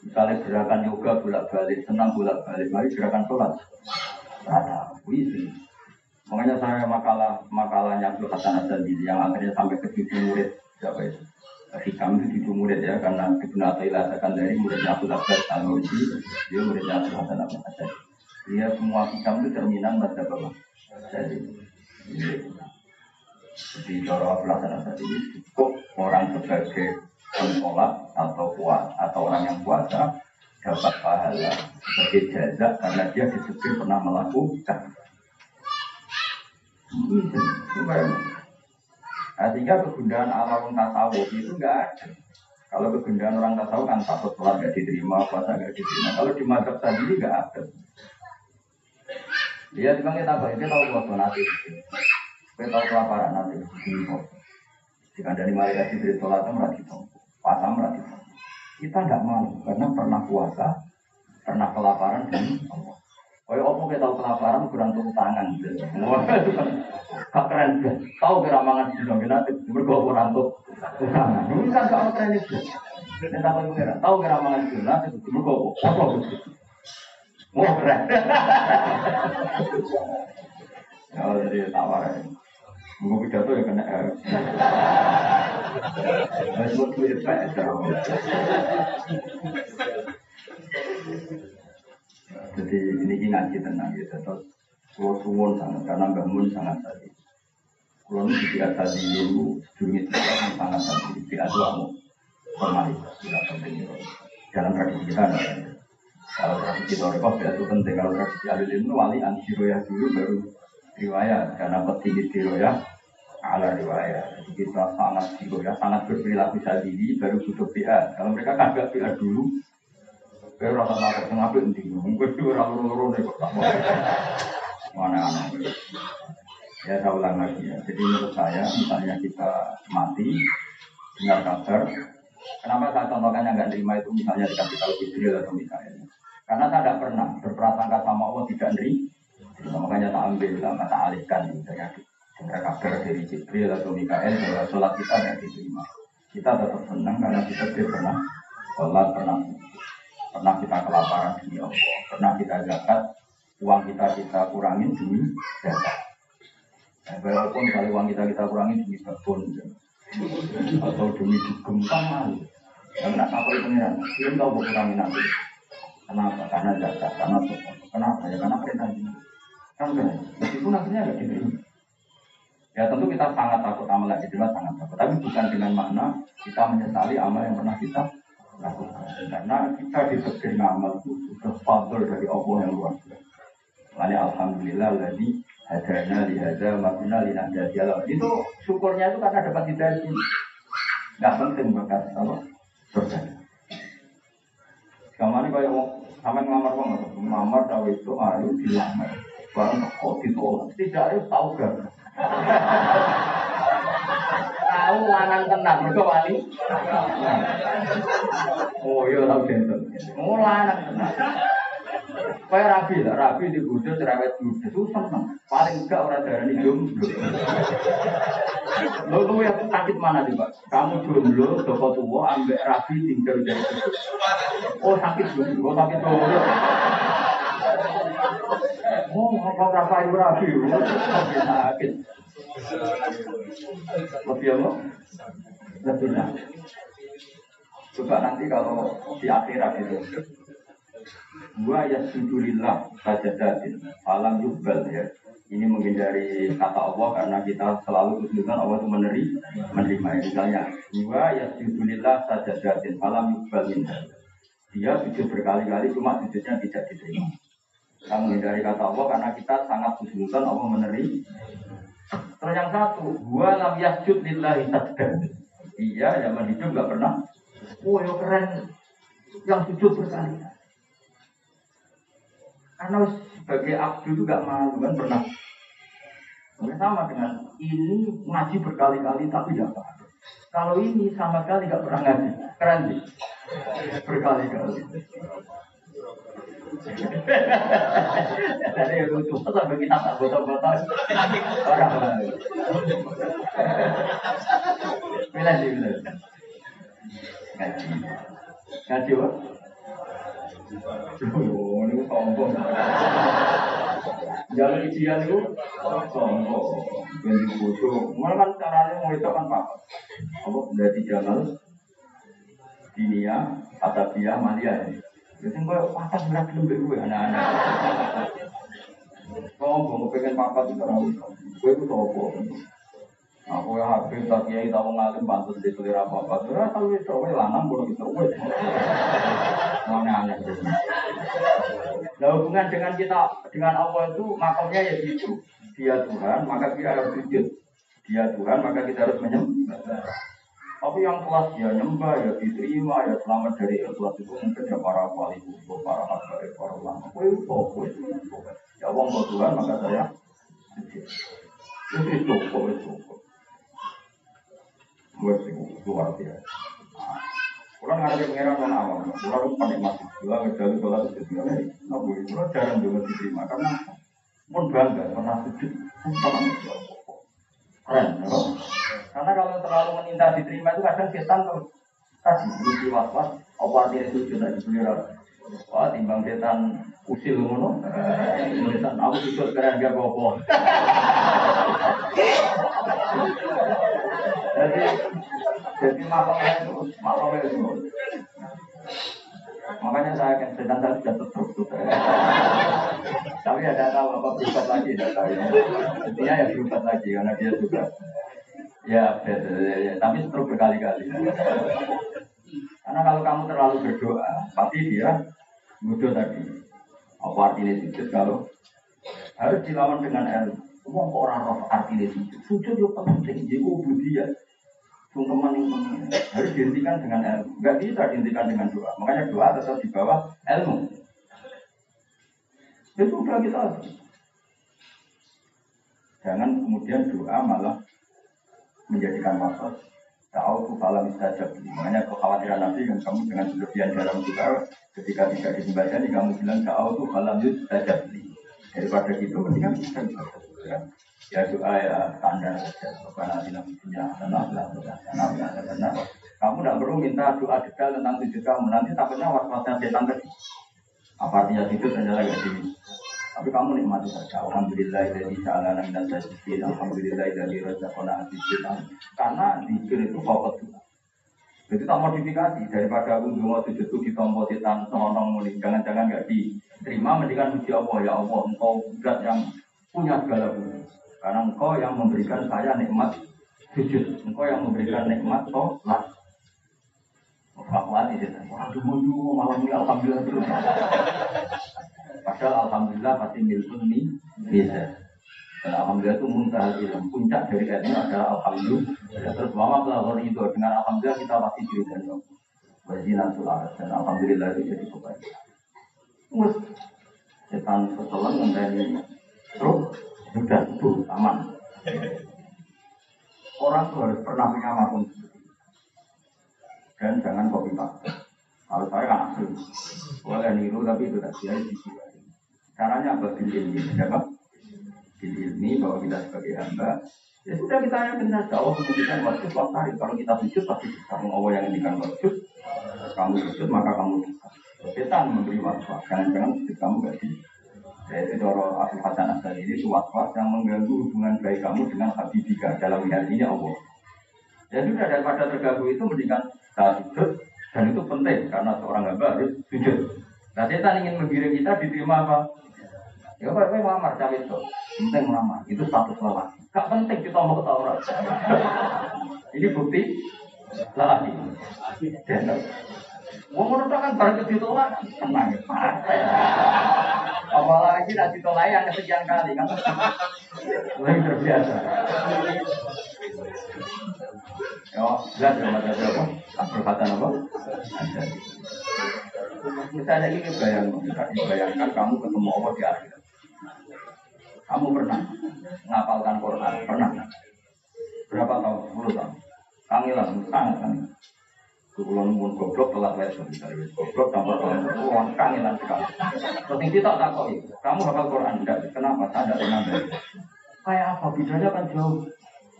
Misalnya gerakan yoga bolak balik, senang bolak balik, mari gerakan sholat. Ada, wisi. Makanya saya makalah makalahnya Abdul Hasan Asadi yang akhirnya sampai ke cucu murid siapa itu? Hikam itu cucu murid ya karena Ibnu Athaillah akan dari muridnya Abdul Abbas al dia muridnya Abdul Hasan Asadi. Dia semua hikam itu cerminan baca bawah. Jadi jadi cara pelajaran tadi cukup orang sebagai penolak atau kuat atau orang yang puasa dapat pahala sebagai jaza karena dia disebut pernah melakukan. Sehingga kegundahan alam tasawuf itu enggak ada. Kalau kegundahan orang tasawuf kan takut sholat gak diterima, puasa gak diterima. Kalau di madhab tadi enggak ada. Dia cuma kita tahu, dia tahu bahwa nanti. Kita kelaparan nanti Jika dari malaikat Jibril sholat merati pasang merati Kita nggak mau karena pernah puasa, pernah kelaparan dan Allah. Oh, apa kita tahu kelaparan kurang tuh tangan. Kak keren Tahu kira mangan nanti bergabung kurang tuh tangan. Ini kan gak keren itu. Dan tahu kira tahu kira mangan bergabung. Apa itu? Wah keren. Oh, jadi tawaran. Mau pidato ya kena R. Buat duit pak. Jadi ini ngaji tenang gitu. Terus kalau suwon sangat karena bangun sangat tadi. Ini biasa di dulu sedurungi yang sangat tadi. Ada kamu formalitas tidak penting dalam tradisi kita ada. Kalau tradisi Torikoh itu penting. Kalau tradisi Alil Ilmu wali ansiroya dulu baru riwayat karena petinggi riwayat ala riwayat jadi kita sangat riwayat sangat berperilaku diri baru butuh PA kalau mereka kan gak PA dulu kayak rasa takut ngapain nanti mungkin itu orang loro nih kok mana anak Ya saya ulang lagi ya. Jadi menurut saya, misalnya kita mati, dengar kabar, kenapa saya contohkan yang nggak terima itu misalnya dikasih tahu Jibril atau misalnya. Karena saya tidak pernah berprasangka sama Allah tidak nerima. Makanya tak ambil, tak alihkan. Misalnya dengar kabar dari Jibril atau Mikael bahwa sholat kita tidak diterima. Kita tetap senang karena kita pernah sholat, pernah pernah kita kelaparan demi Allah, pernah kita zakat, uang kita kita kurangin demi zakat. Nah, walaupun kalau uang kita kita kurangin demi babon atau demi dugem kan malu. Karena apa itu pengiran? Belum tahu berkurangin nanti. Kenapa? Karena zakat, karena Kenapa? Ya karena perintah ini. Kan meskipun akhirnya nggak diterima. Ya tentu kita sangat takut amal yang diterima sangat takut. Tapi bukan dengan makna kita menyesali amal yang pernah kita lakukan. Karena kita diberi amal itu sudah fadl dari Allah yang luar biasa. Alhamdulillah lagi hadana lihada makna linahda Itu syukurnya itu karena dapat hidayah ini. Gak penting bakat apa? Surga. Kamane kayak sampai ngamar banget, ngamar tahu itu ayo dilamar. Barang kok ditolak. Tidak ada tahu gak? Tahu lanang tenang, mereka wali. Oh iya tahu genteng. Oh lanang tenang. Kayak rabi lah, rabi di budo cerewet budo itu seneng. Paling enggak orang darah ini jomblo. Lo tuh yang sakit mana sih pak? Kamu jomblo, joko tua, ambek rabi tinggal dari. Oh sakit jomblo, sakit jomblo. Oh, apa berapa ibu rabi? Sakit. Lebih apa? Lebih. Coba nanti kalau di akhirat itu Wa yasjudulillah sajadatin Falam yubbal ya Ini menghindari kata Allah karena kita selalu kesulitan Allah itu meneri, menerima Misalnya Wa yasjudulillah sajadatin Falam yubbal Dia sujud berkali-kali cuma sujudnya tidak diterima Kita menghindari kata Allah karena kita sangat kesulitan Allah meneri Terus yang satu Wa lam yasjud lillahi sajadatin Iya, zaman hidup gak pernah oh, keren yang sujud berkali-kali karena sebagai abdu itu gak malu kan pernah. Sama dengan ini ngaji berkali-kali tapi tidak paham. Kalau ini sama sekali gak pernah ngaji, keren sih. Berkali-kali. Jadi yang lucu sampai kita tak botol-botol orang lain. Bila sih bila. Ngaji. Ngaji apa? Oh, ini sombong. Jalan ijian itu sombong. Ganti bodoh. Malah kan caranya mau itu kan apa? Apa dari jalan dunia, kata dia, malia. Jadi gue patah berat belum gue anak-anak. Sombong, pengen papa itu orang gue itu sombong. Aku yang habis tak kiai tahu ngalim pantas di selera apa apa. Sudah tahu itu, gue lanang boleh itu, gue. Mana aneh. Nah hubungan dengan kita dengan Allah itu makamnya ya gitu. Dia Tuhan, maka kita harus sujud. Dia Tuhan, maka kita harus menyembah. Tapi yang kelas ya nyembah, ya diterima, ya selamat dari ikhlas itu mungkin ya para wali para habaib, para ulama. Kue itu, itu. Ya Allah Tuhan, maka saya sujud. Itu cukup, itu cukup. Buat luar biasa. Kurang ada yang pengeran non awam, kurang penikmat. Kurang ngejalu sholat itu juga. Nah, boleh. Kurang jarang juga diterima karena pun bangga pernah sujud. Pernah Keren, ya. Karena kalau terlalu meminta diterima itu kadang setan tuh tadi lucu was-was. Apa artinya sujud tadi beliau? Wah, timbang setan usil ngono. Setan aku sujud keren gak apa Jadi jadi makamnya itu makamnya itu. Makanya saya akan sedang saya sudah tertutup. Tapi ada tahu apa berubah lagi, tidak tahu ya. Intinya ya berubah lagi karena dia juga ya, ya, ya, ya. tapi terus berkali-kali. Karena kalau kamu terlalu berdoa, pasti dia mudah tadi. Apa artinya sujud kalau harus dilawan dengan ilmu. Wong orang roh artinya sujud. Sujud itu penting, jadi ubudiyah sungkeman yang harus dihentikan dengan ilmu. Enggak bisa dihentikan dengan doa. Makanya doa tetap di bawah ilmu. Itu sudah kita. Jangan kemudian doa malah menjadikan waswas. Tahu tuh kalau mustajab. Makanya kekhawatiran Nabi kan kamu dengan berlebihan dalam doa ketika tidak disembahkan kamu bilang tahu tuh kalau mustajab. Daripada gitu mendingan kita ya. ya doa ya standar saja. Karena tidak punya tenang tenang Kamu tidak perlu minta doa detail tentang tujuh kamu. Nanti takutnya was-wasnya setan tadi. Apa artinya itu ternyata gak sini. Tapi kamu nikmati saja. Alhamdulillah dari sa'alana minat sajidin. Alhamdulillah dari razaqona asijin. Karena zikir itu fokus juga. Jadi tak modifikasi daripada aku mau sujud itu ditompo setan sonong muli. Jangan-jangan nggak diterima mendingan puji Allah ya Allah engkau zat yang punya segala puji. Karena engkau yang memberikan saya nikmat sujud. Engkau yang memberikan nikmat sholat. Fakwati setan. Waduh, malam ini alhamdulillah terus. Padahal alhamdulillah pasti milkun ini bisa. Dan alhamdulillah itu muntah ilmu. Puncak dari ilmu adalah alhamdulillah. Ya, terus mama pelakor itu dengan alhamdulillah kita pasti diri dan Wajinan sulat dan alhamdulillah itu jadi kebaikan. Mus setan setelan ini terus sudah itu aman. Orang tuh harus pernah punya dan jangan kopi paste. Kalau saya kan asli, boleh niru tapi itu di sini. Caranya apa? Bil ilmi. Siapa? Bil ilmi bahwa kita sebagai hamba Ya sudah kita yakin saja Allah menjadikan wajib waktu Kalau kita sujud pasti bisa Allah yang menjadikan wajib Kamu sujud maka kamu bisa Setan memberi waswas Jangan-jangan sujud kamu gak sih Yaitu Doro Abu Hasan Asal ini waswas yang mengganggu hubungan baik kamu dengan Habibika dalam hatinya Allah. Ya sudah daripada terganggu itu mendingan saat sujud dan itu penting karena seorang hamba harus sujud. Nah setan ingin menggiring kita diterima apa? Ya Pak, saya melamar cawe itu. Penting melamar, itu status lelaki. Gak penting kita mau ketawa orang. Ini bukti lelaki. Dan Mau menurut kan barang ditolak, tenang. Apalagi nak ditolak yang kesekian kali kan. Lebih terbiasa. Ya, jelas ya mata apa? Perkataan apa? Misalnya ini bayangkan, bayangkan kamu ketemu Allah di akhirat. Kamu pernah ngapalkan Quran? Pernah? Berapa tahun? 10 tahun. Kangilan, sangat kangilan. Kulon pun goblok telat wes misalnya goblok campur tahun uang kangilan sekali. Terus ini tak takoi, kamu hafal Quran enggak? Kenapa? Tidak pernah Kayak apa? Bedanya kan jauh.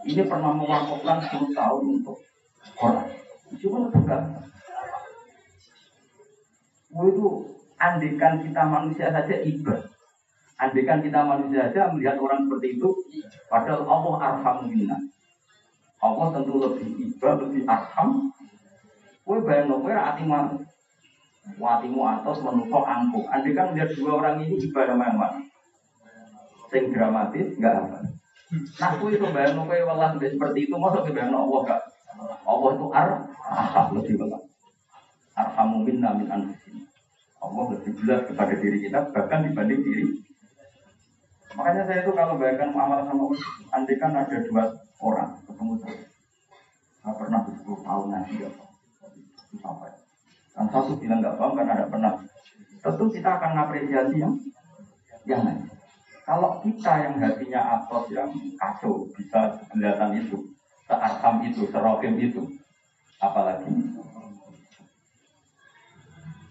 Ini pernah mewakafkan 10 tahun untuk Quran. Cuma itu enggak. Oh itu andikan kita manusia saja ibadah. Andikan kita manusia saja melihat orang seperti itu, padahal Allah arham minna. Allah tentu lebih iba, lebih arham. Kue bayang nopo ya mana? Watimu atas menusuk angkuh. Andikan melihat dua orang ini ibadah yang mana? Sing dramatis, enggak apa. Nah, kue itu bayang nopo ya Allah seperti itu, masa bayang Allah enggak? Allah itu ar, arham lebih banget. Arhamu minna min anfusina. Allah lebih jelas kepada diri kita bahkan dibanding diri Makanya saya itu kalau bayangkan muamalah sama Allah, andai kan ada dua orang ketemu saya, saya pernah 10 tahun nanti ya sampai. Dan satu bilang nggak paham karena ada pernah. Tentu kita akan ngapresiasi yang yang lain. Kalau kita yang hatinya atos yang kacau bisa kelihatan itu, searsam itu, serokim itu, apalagi?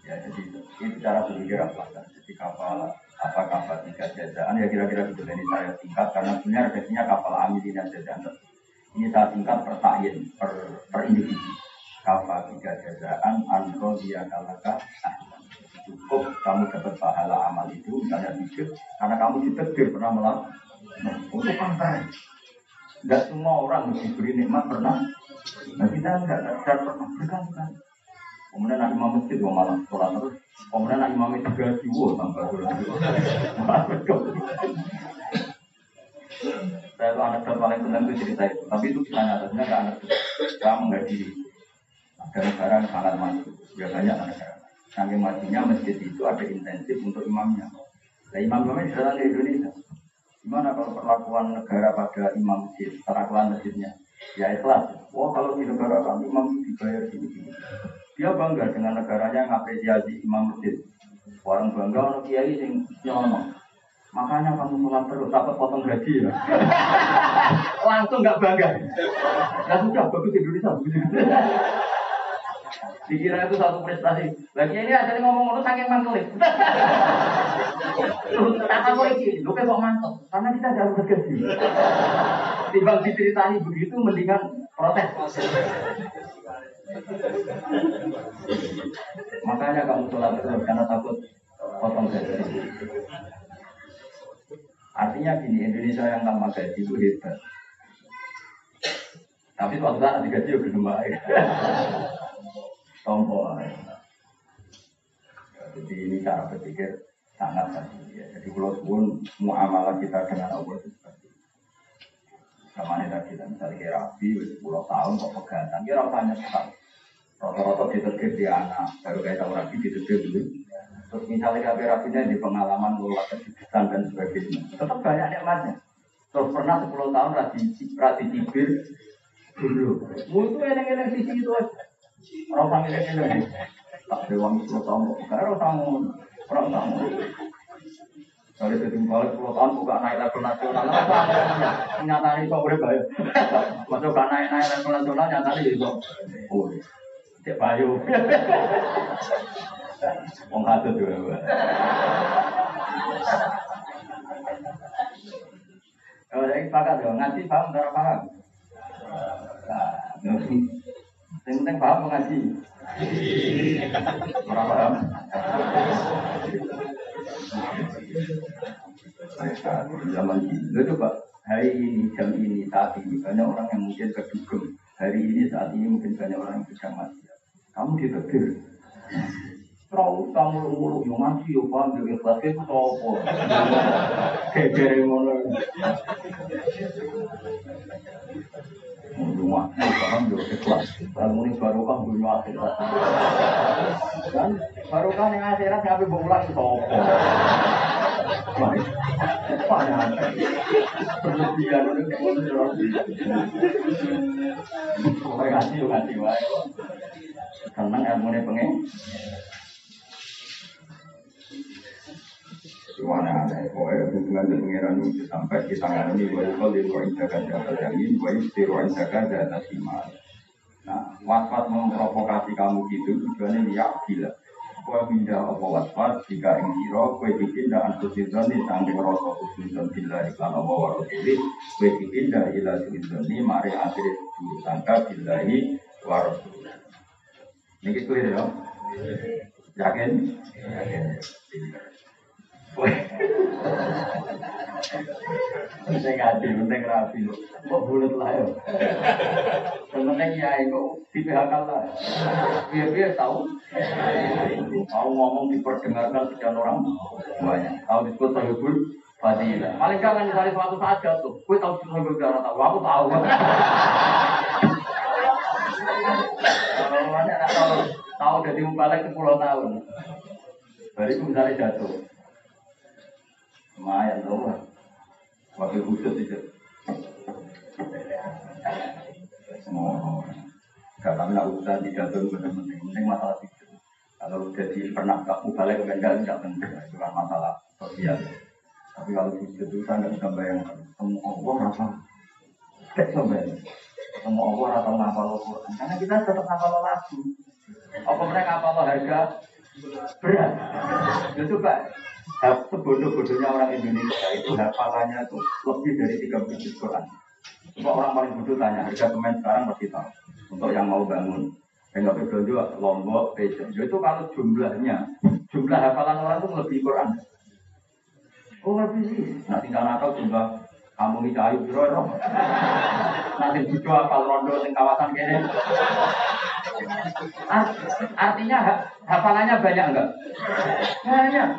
Ya jadi itu. Cara berpikir apa? Jadi kapal apa kapal tiga jajaan ya kira-kira gitu. Ini saya singkat karena sebenarnya redaksinya kapal amilina jajaan ini saya singkat per tayin per, per individu. Kapal tiga jajaan anro dia kalaka cukup kamu dapat pahala amal itu misalnya pikir karena kamu ditegur pernah melakukan untuk pantai tidak semua orang diberi nikmat pernah nah kita tidak pernah berkali-kali Kemudian nak imam masjid gua malah sholat terus. Kemudian nak imam itu gaji gua tambah sholat. Saya itu anak paling senang itu cerita itu. Tapi itu kisah nyatanya ke anak nggak diri. Ada negara sangat maju. Biasanya ada negara. Saking majunya masjid itu ada intensif untuk imamnya. Nah imam imamnya datang ke Indonesia. Gimana kalau perlakuan negara pada imam masjid, perlakuan masjidnya? Ya ikhlas. Wah kalau di negara kami imam dibayar gini-gini. Dia bangga dengan negaranya ngapresiasi imam masjid. Orang bangga orang kiai sing nyono. Makanya kamu sholat terus dapat potong gaji ya. Langsung nggak bangga. Ya sudah bagus Indonesia. Dikira itu satu prestasi. Lagi ini ada yang ngomong ngomong saking mantul. Kata gue ini, lu kayak kok mantap? Karena kita ada harus gaji. Timbang diceritani begitu, mendingan protes. Makanya kamu sholat terus karena takut potong gaji. Artinya gini, Indonesia yang tanpa gaji itu hebat. Tapi suatu saat digaji ya belum baik. Tompo. Jadi ini cara berpikir sangat tadi ya. Jadi kalau pun muamalah kita dengan Allah itu seperti. Sama ini tadi, misalnya kayak Rabi, 10 tahun kok pegatan, kira tanya sekali. Rata-rata diterbit di anak, baru kayak tahu Rabi diterbit dulu. Terus misalnya kayak Rabinya di pengalaman lola kejutan dan sebagainya, tetap banyak nikmatnya. Terus pernah 10 tahun Rabi, Rabi cibir dulu. Mutu enak-enak sisi itu aja. Orang sang enak-enak. Tak dewang 10 tahun kok, orang sang orang sang kalau jadi balik 10 tahun buka naik level nasional, nyata ini kok udah bayar. Masuk gak naik naik level nasional nyata ini kok. Oh, cek bayu. Wong hadut juga. Kalau saya sepakat dong, ngaji paham cara paham. Nah, yang penting paham mengaji. Orang paham. Zaman itu pak, hari ini, jam ini, saat ini, banyak orang yang mungkin kedugem. Hari ini, saat ini, mungkin banyak orang yang sedang mati. Kamu ditegur. Terus kamu nguruk yang ngaji, yang paham, yang ikhlas, itu apa? Kekere ngono. Rumah, paham, yang ikhlas. Kalau ini baru kan dunia akhirat. Kan, baru kan yang akhirat, ngapain berulang, itu apa? Panjang. Berlebihan itu Pokoknya kasih yuk kasih wae. Seneng ilmu ini pengen. Suwana aneh, pokoknya hubungan dengan pengiran itu sampai di tangan ini wa yukol di ruang jaga jaga jamin, wa di ruang jaga jaga simal. Nah, waswas memprovokasi kamu gitu, tujuannya ya gila. Kue pindah apa waswas? Jika ing siro kue dipindah antusizon ini sangking rasa kusnizon bila iklan apa warosili kue dipindah ila suzon ini mari akhir sangka bila ini warosili ini gitu ya? Yakin? Yakin Penting ngaji, penting rapi. Kok bulat lah ya. Penting ya itu di PHK lah. Biar-biar tahu. Tahu ngomong diperdengarkan sekian orang banyak. Tahu disebut sahibul fadilah. Paling jangan misalnya suatu saat jatuh. Gue tahu sahibul fadilah tahu. Aku tahu. Kalau tahu, dari balik 10 tahun. Baru itu misalnya jatuh. Lumayan loh. Wakil khusus itu. Semua Gak kami nak urusan di jatuh benar-benar penting masalah itu. Kalau jadi pernah kamu balik ke enggak tidak penting, itu kan masalah sosial. Tapi kalau khusus itu saya nggak bisa bayangkan. Semua Allah rasa kayak sebenarnya. Semua Allah rasa ngapal Quran. Karena kita tetap ngapal lagu. Apa mereka ngapal harga berat? Itu pak sebodoh-bodohnya orang Indonesia itu hafalannya itu lebih dari tiga juz Quran. Coba orang paling bodoh tanya harga semen sekarang pasti tahu. Untuk yang mau bangun, yang nggak perlu juga lombok, pejo. Itu kalau jumlahnya, jumlah hafalan orang itu lebih Quran. Oh lebih sih. Nah tinggal nakal jumlah kamu ini cahayu biro Nanti bujo hafal rondo di kawasan kene. Artinya hafalannya banyak enggak? Banyak.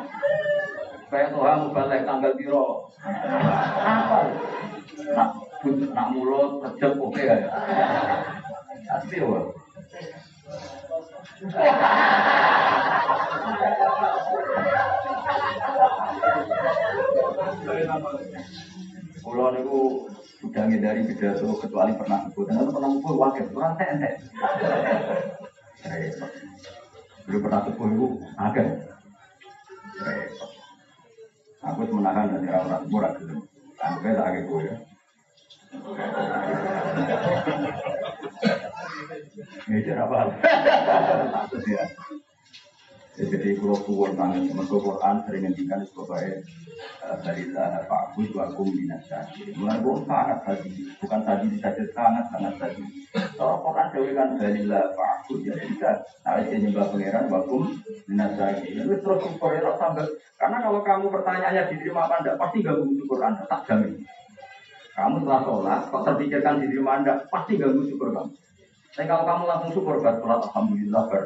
Kayak Tuhan balik tanggal biro. Apa? Nak, nak mulut, kejep, oke ya. Pasti wah. Pulau niku sudah ngindari pidato kecuali pernah sebut. Dan pernah sebut wakil, kurang tente. Belum pernah sebut itu agak. Aku aku menahan dan orang-orang murah gitu. Sampai tak gitu ya. Ini apa? Ya. Jadi kalau kuat banget, mereka Quran sering ngendikan sebagai dari sana Pak Gus wakum binasa. Mulai bukan sangat tadi, bukan tadi saja sangat sangat tadi. Kalau Quran dewi kan dari Pak Gus ya bisa. Nah nyembah pangeran wakum binasa. Itu terus ya sampai. Karena kalau kamu pertanyaannya diterima apa enggak, pasti gak syukur Anda, tak jamin. Kamu setelah sholat, kok terpikirkan diterima Anda, pasti gak syukur kamu. Tapi kalau kamu langsung syukur, ber sholat, Alhamdulillah, ber.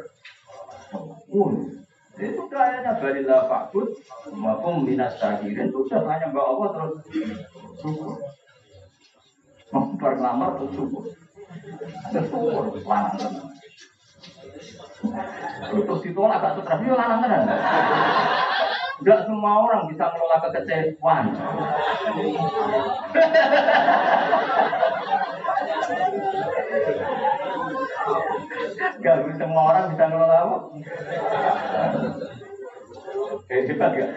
Uh, itu kayaknya balilah fakut, maupun minas syakirin itu sudah hanya mbak Allah terus syukur. Membar ngelamar terus syukur. Terus syukur, lanang Terus ditolak gak stres, ya lanang tenan. Enggak semua orang bisa menolak kekecewaan. Gak semua orang bisa ngelola apa? Eh, hebat gak?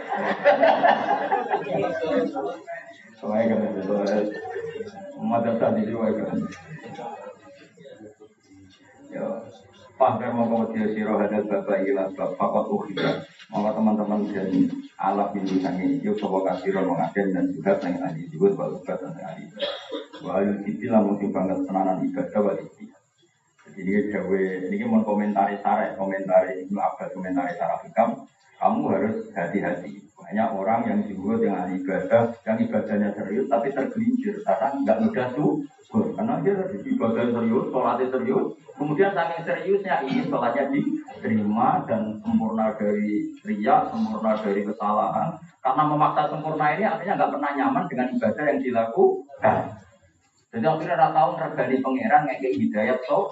Semuanya kan itu. Madrasah di jiwa kan. Ya, Fahir mau dia siro hadal bapak ilah bab fakot ukhida. Maka teman-teman jadi alat ini sangi yuk kasih roh mengaden dan juga sang ahli juga balu dan ahli. Wahyu dibilang mungkin banget tenanan ibadah wali jadi gawe ini mau komentari sarah, komentari Ibnu Abbas, komentari sarah hikam. Kamu harus hati-hati. Banyak orang yang disebut dengan ibadah, yang ibadahnya serius tapi tergelincir karena nggak mudah tuh. Karena dia ibadah serius, sholatnya serius. Kemudian saking seriusnya ini sholatnya diterima dan sempurna dari ria, sempurna dari kesalahan. Karena memaksa sempurna ini artinya nggak pernah nyaman dengan ibadah yang dilakukan. Jadi akhirnya rata tahu regani pangeran kayak hidayat so.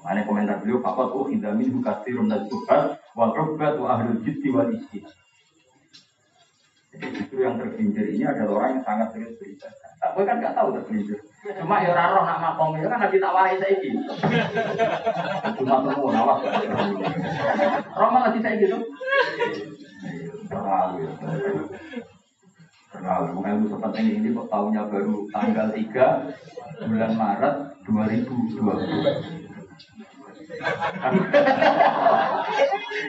Mana komentar beliau, Fakat uh indamin hukasirun dan subhat, wa robat wa ahlul jiddi wal. Jadi justru yang tergelincir ini adalah orang yang sangat serius beribadah. Tak gue kan gak tahu tergelincir. Cuma ya orang roh nak makom itu kan lagi tak warai saya gitu. Cuma temu nawas. Roh malah saya gitu. Ya. Terlalu ilmu sepenting ini kok tahunnya baru tanggal 3 bulan Maret 2020.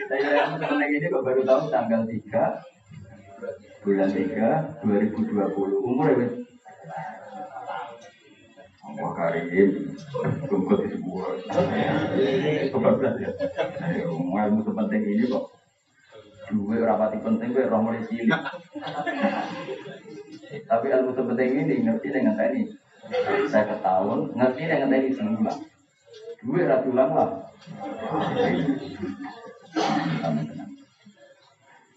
Saya yang sepenting ini kok baru tahu tanggal 3 bulan 3 2020 umur ya Allah karim, tunggu di sebuah. Sobat ya. Ilmu sepenting ini kok Duwe rapati penting gue roh mulai cilik. Tapi ilmu penting ini ngerti dengan tadi. Saya ketahun ngerti dengan tadi semula. Duwe ratulan lah.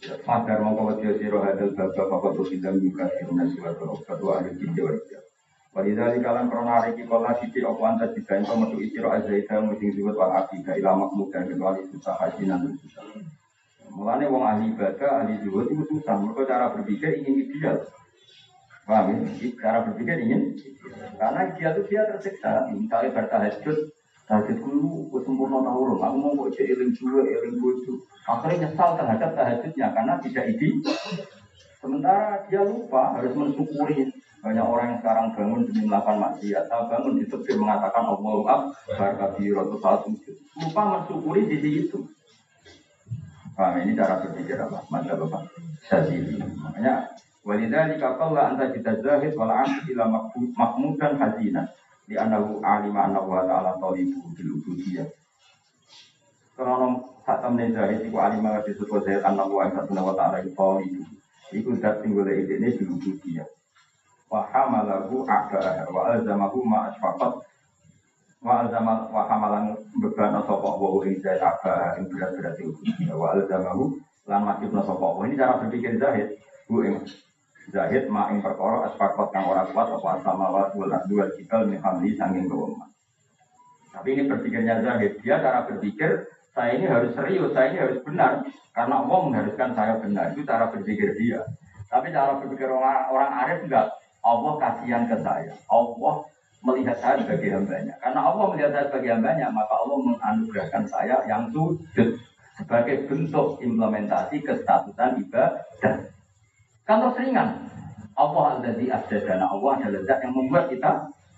Madar mau kau dia siro hadal bapak bapak tuh tidak juga siruna silat obat wa ahli jinja wajah. Wadidali kalan korona hari kikola sisi opo anta dibain kau masuk isiro azzaita musim siwat wal akidah ilamak muda kecuali susah haji nanti susah. Mulanya wong ahli ibadah, ahli zuhud itu susah. Mereka cara berpikir ingin ideal. Paham ya? Cara berpikir ingin Karena dia itu dia tersiksa. Misalnya bertahajud, tahajud dulu, gue sempurna tahu Aku mau kok jadi eling dua, bojo. Akhirnya nyesal terhadap tahajudnya karena tidak ide. Sementara dia lupa harus mensyukuri banyak orang yang sekarang bangun demi melakukan maksiat, atau bangun di tebir mengatakan Allah Akbar kabir atau saat Lupa mensyukuri di situ. Paham ini cara berpikir apa? Masa bapak Syazili. Makanya walidali kakalla anta kita zahid wal ila makmud dan hazina di anahu alima anahu wa ta'ala talibu bil ubudiyah. Karena saat temen zahid iku alima wa disebut zahid anahu wa ta'ala talibu. Iku dat tinggal ini bil ubudiyah. Wa hamalahu a'ba'ah wa azamahu ma asfaqat wa alzama wa hamalan beban sapa wa ing zahid apa ing berat-berat itu. Wa alzamahu lan wajibna sapa ini cara berpikir zahid. Bu ing zahid ma ing perkara asfaqat kang ora kuat apa sama wa wal dua cikal min hamli sanging kewema tapi ini berpikirnya zahid. Dia cara berpikir saya ini harus serius saya ini harus benar. Karena Allah mengharuskan saya benar. Itu cara berpikir dia. Tapi cara berpikir orang orang arif enggak. Allah kasihan ke saya. Allah melihat saya sebagai hambanya. Karena Allah melihat saya sebagai hambanya, maka Allah menganugerahkan saya yang sujud sebagai bentuk implementasi kestatusan ibadah. Kan terus ringan. Allah alladzi asjadana. Allah adalah zat yang membuat kita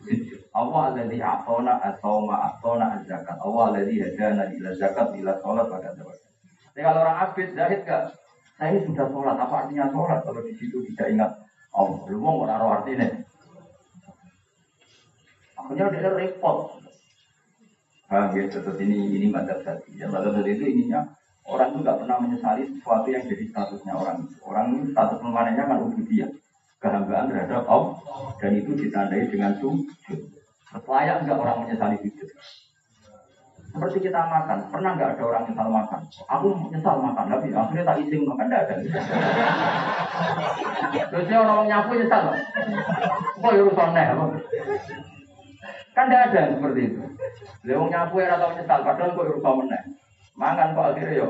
sujud. Allah alladzi a'tona as-sawma a'tona az-zakat. Allah alladzi hadana ila zakat ila sholat pada zakat. Jadi kalau orang abid zahid gak saya sudah sholat, apa artinya sholat kalau di situ tidak ingat Allah? Lu mau orang artinya? Akhirnya dia repot. Paham ya, tetap ini ini madzhab tadi. Ya madzhab tadi itu ininya orang itu nggak pernah menyesali sesuatu yang jadi statusnya orang. Orang ini status memanahnya kan ubudiyah, kehambaan terhadap Allah dan itu ditandai dengan sujud. Layak nggak orang menyesali sujud? Seperti kita makan, pernah nggak ada orang nyesal makan? Aku nyesal makan, tapi akhirnya tak izin makan ada. Terusnya orang nyapu nyesal, kok ya urusan apa? Kan tidak ada seperti itu. Lewong nyapu ya atau nyesal, padahal kok urusan meneh. Mangan kok akhirnya yo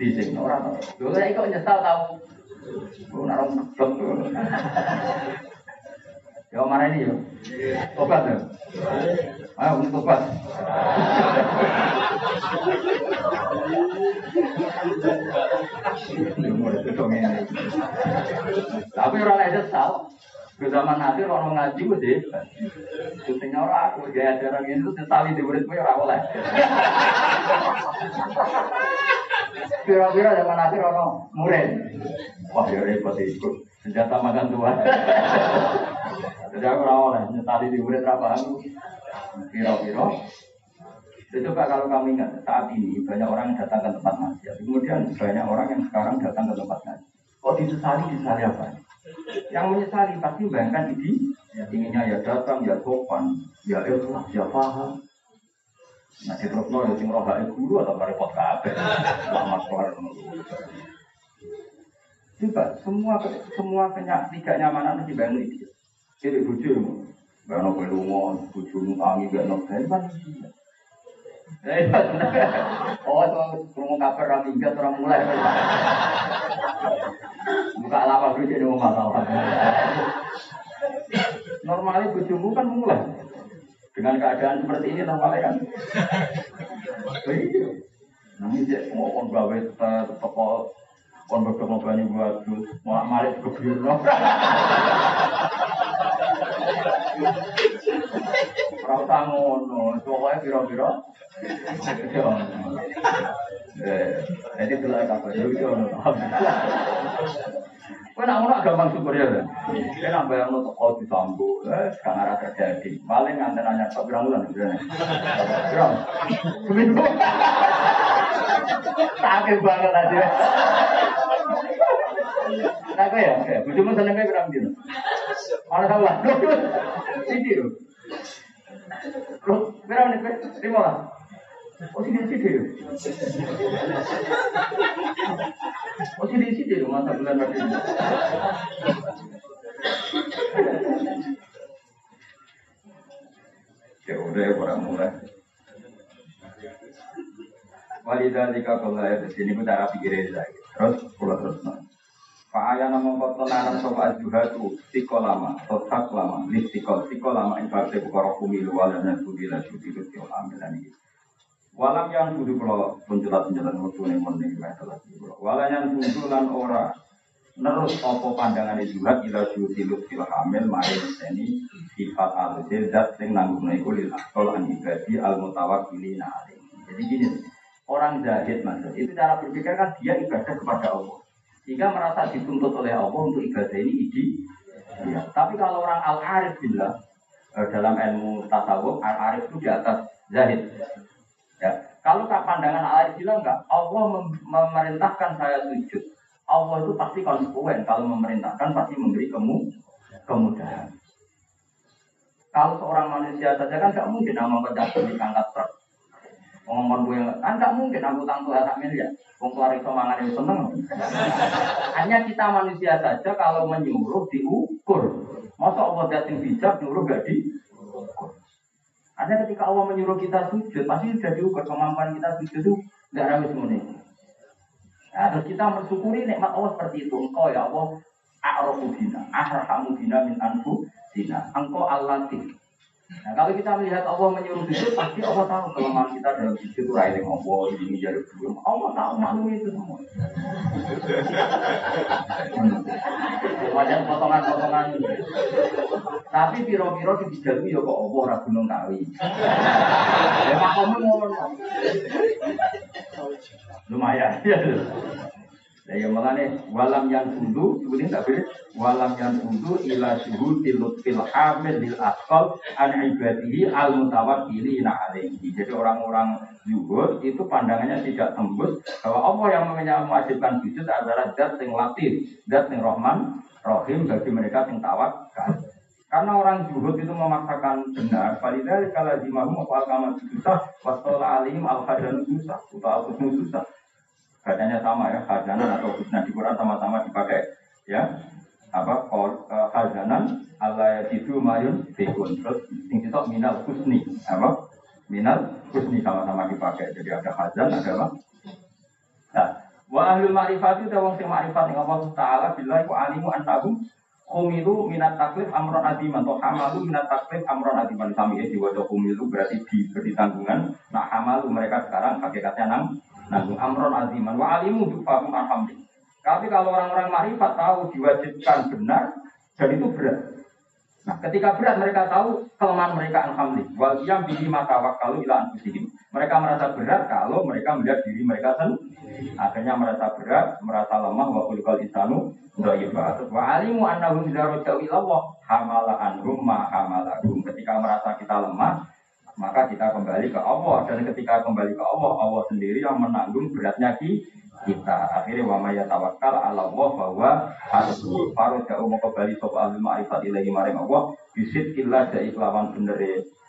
dising orang tahu. Dulu saya kok nyesal tahu. Lu narong blok. Ya mana ini yo? Obat ya? Ayo untuk obat. Tapi orang lain nyesal. Ke zaman nanti orang ngaji gue deh. Syutingnya orang aku gaya ajaran ini tuh setali di murid gue orang oleh. Kira-kira zaman nanti orang murid. Wah ya repot itu. Senjata makan tua. Jadi aku orang oleh setali di murid apa aku. Kira-kira. Coba kalau kami ingat saat ini banyak orang yang datang ke tempat ngaji. Kemudian banyak orang yang sekarang datang ke tempat ngaji. Kok disesali disesali apa? Yang menyesali pasti bayangkan ini ya, inginnya ya datang, ya sopan, ya ikhlas, ya paham. Nah, di terus ya sing guru atau repot kabeh. Selamat keluar Coba semua semua kenyak tiga nyamanan mesti bangun itu. Jadi bujuk, bangun pelungo, bujuk tangi, bangun mana Oh, itu kurung kabar orang minggat orang mulai. Buka lama dulu jadi mau masalah. Normalnya bujumu kan mulai. Dengan keadaan seperti ini normalnya kan. Iya. Namun dia mau kon gawe toko kon bodok mau banyu bagus, mau malik ke biru. Ora usah ngono, pokoke pira-pira. Eh, jadi delok kabar yo yo. Kowe nak ngono gampang syukur ya. Kowe nak bayang lo teko disambu, eh sekarang arah terjadi. Maling nganten nanya tok berang bulan sebenarnya. Berang. Seminggu. Sakit banget. Nah, kau ya, ya, bujumu seneng kayak berang gitu. Mana tahu lah, sini. Loh, berang nih, lima lah. Oh sini sini. Oh sini sini masa bulan lagi. Ya udah orang mulai. Walidalika kalau ya di sini kita rapi kiri lagi. Terus pulang terus ayah nama kotonanan sopa juga tu tiko lama, totak lama, listikol, tiko lama infarte bukoro kumilu walana sudila sudilu amilan ini. Walam yang kudu kalau penjelat mutu nih murni telah Walam yang kudu lan ora nerus opo pandangan itu juga ila syuti lutfil hamil mari ini sifat alusil dat sing nanggung iku lil akol an ibadi al mutawakkilina alim. Jadi gini, orang zahid maksud itu cara berpikir kan dia ibadah kepada Allah. Sehingga merasa dituntut oleh Allah untuk ibadah ini idi. Ya. Tapi kalau orang al arif bilang dalam ilmu tasawuf al arif itu di atas zahid. Ya, kalau tak pandangan Allah bilang enggak, Allah mem memerintahkan saya sujud. Allah itu pasti konsekuen kalau memerintahkan pasti memberi kemu kemudahan. Kalau seorang manusia saja kan nggak mungkin di angkat truk. Ngomong gue kan nggak mungkin aku tangguh hak miliar. Wong keluar itu mangan yang seneng. Hanya kita manusia saja kalau menyuruh diukur. Masa Allah datang bijak nyuruh gak diukur. Ada ketika Allah menyuruh kita sujud, pasti sudah diukur kemampuan kita sujud itu nggak ramai semuanya. Nah, terus kita mensyukuri nikmat Allah seperti itu. Engkau ya Allah, a'rofu dina, ahrahamu dina min anfu dina. Engkau Allah Nah, kalau kita melihat Allah menyuruh sujud, pasti Allah tahu kelemahan kita dalam sujud itu railing Allah, ini jadi belum. Allah tahu maklum itu semua. Wajan potongan-potongan. Tapi piro-piro di dijalu ya kok apa ora gunung kawi. Ya makommu ngono. Lumayan ya. Lah ya makane walam yang undu sebutin tak boleh walam yang undu ila syuhudil lutfil hamil lil asqal an ibadihi al mutawakkili na alaihi. Jadi orang-orang zuhud itu pandangannya tidak tembus bahwa Allah yang mewajibkan sujud adalah zat yang latif, zat yang rahman, rahim bagi mereka yang tawakal. Karena orang zuhud itu memaksakan benar, falidal kalau dimahum apa kamar susah, wasola alim al hadan susah, atau al susah. Bacanya sama ya, khazanan atau husna di Quran sama-sama dipakai ya. Apa uh, khazanan Allah itu mayun fikun terus sing itu minal husni apa? Minal husni sama-sama dipakai. Jadi ada khazan ada apa? Nah wa ahlul ma'rifat itu wong sing ma'rifat ing Allah taala billahi wa alimu annahum Kumilu minat taklif amron adiman atau hamalu minat taklif amron adiman. Sami ya diwajah kumilu berarti diberi tanggungan. Nah hamalu mereka sekarang hakikatnya nang nanggung amron aziman wa alimu dufahum alhamdulillah. Tapi kalau orang-orang marifat tahu diwajibkan benar dan itu berat. Nah, ketika berat mereka tahu kelemahan mereka alhamdulillah. Wal yang bihi mata kalau ila anfusihim. Mereka merasa berat kalau mereka melihat diri mereka sendiri. Akhirnya merasa berat, merasa lemah wa kulikal insanu dhaifa. Wa alimu annahum idza raja'u ila Allah hamala anhum ma. Ketika merasa kita lemah, maka kita kembali ke Allah. Dan ketika kembali ke Allah Allah sendiri yang menanggung beratnya kita. Akhirnya wa maya tawakal ala Allah bahwa harus jauh mau kembali soal ahli ma'rifat ilahi maring Allah. Bisit illa jai kelawan bener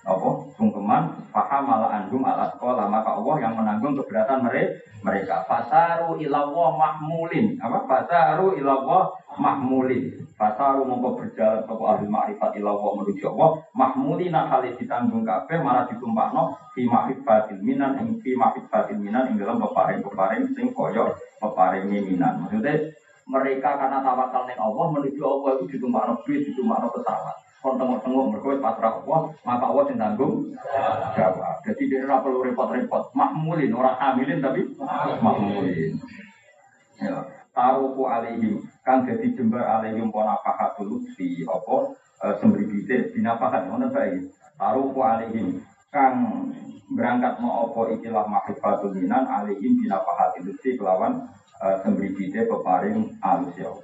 apa? Sungkeman paham malah andum alat sekolah. Maka Allah yang menanggung keberatan mereka mereka. Fasaru ilawah mahmulin. Apa? Fasaru ilawah mahmulin fasaru mongko berjalan ke ahli ma'rifat ilawah menuju Allah. Mahmulin nak kali ditanggung kabeh malah ditumpakno fi ma'rifatil minan ing fi ma'rifatil minan ing dalam peparing-peparing sing koyo peparing minan. Maksudnya mereka karena tawakal ning Allah menuju Allah itu ditumpakno bis ditumpakno pesawat. Kon tengok-tengok mergo pasrah Allah, maka Allah sing tanggung jawab. Jadi dia ora perlu repot-repot, makmulin orang hamilin tapi makmulin. Ya, taruhu alaihim kang dadi jembar alaihim ponafahatul di apa e, sembribite binafahat ngono bae. Taruhu alaihim kang berangkat mau apa ikilah mahrifatul minan alaihim binafahatul di kelawan e, sembribite peparing alus ya.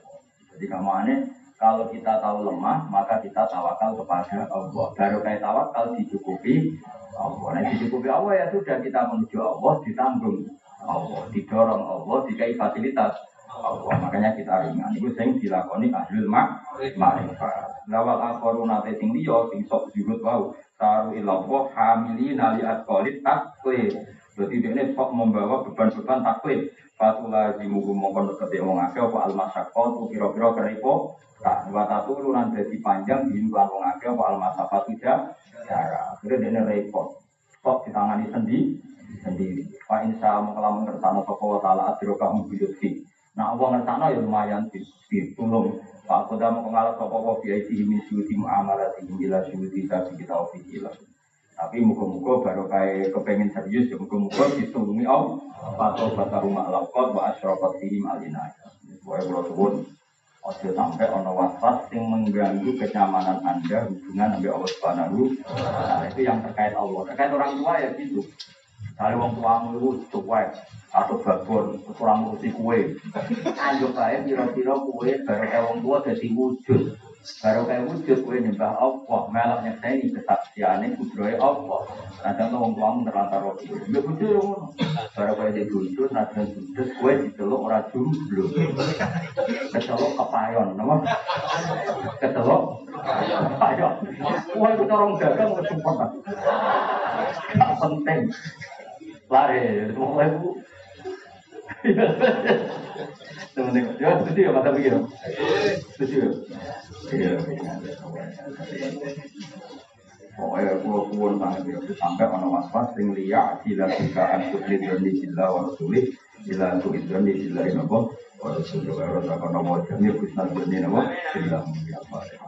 Jadi kamu aneh kalau kita tahu lemah, maka kita tawakal kepada Allah. Baru kayak tawakal dicukupi Allah. Nah, dicukupi Allah ya sudah kita menuju Allah, ditanggung Allah, didorong Allah, dikai fasilitas Allah. Makanya kita ringan. Itu yang dilakoni ahlul mak ma'rifat. Lawal akhoru nate sing liya sing sok juhud wau. Taru ilallah hamili nali atkolit taklif. Jadi ini sok membawa beban-beban taklif. Fatula jimugu mongkon deketi wong akeh apa almasyaqqa kira-kira kerepo Nah, wa tatulu nan dadi panjang bin lan wong akeh apa al masafat tidak cara. Akhirnya dene repot. Kok ditangani sendiri sendiri. Pak insya Allah kalau mengertano sapa wa kamu biyuti. Nah, Allah ngertano ya lumayan ditulung. Pak Koda mau ngalap sapa wa bi aidi min syuti muamalati bila syuti tapi kita ofikilah. Tapi muka-muka baru kayak kepengen serius ya muka-muka ditulungi Allah. Atau bata rumah lakukan wa asyrafat fihim alina. Boleh kalau sebut Ojo sampai ono waswas yang mengganggu kenyamanan anda hubungan dengan Allah Subhanahu Nah itu yang terkait Allah. Terkait orang tua ya gitu. Dari wong tua itu cuek atau babon, kurang ngurusi kue. Anjuk kaya kira-kira kue baru kayak wong tua jadi wujud. Baru kayak wujud kue nyembah Allah, melak nyekseni kesaksiannya kudroy Allah. Nanti wong tua terlantar roti. Ya wujud ngono. Baru kayak jadi wujud, nanti wujud kue diceluk ora jomblo. Keceluk kepayon, nama? Keceluk kepayon. Wah itu orang dagang kesempatan. Penting. Lari, semua ibu. Teman-teman, ya setuju ya kata begitu. Setuju. Iya. Pokoknya gua kuwon banget ya, sampai ono was-was sing liya sila sila antuk lidroni sila wa rasulih sila antuk lidroni sila rasulih wa rasulih wa rasulih wa rasulih wa rasulih wa rasulih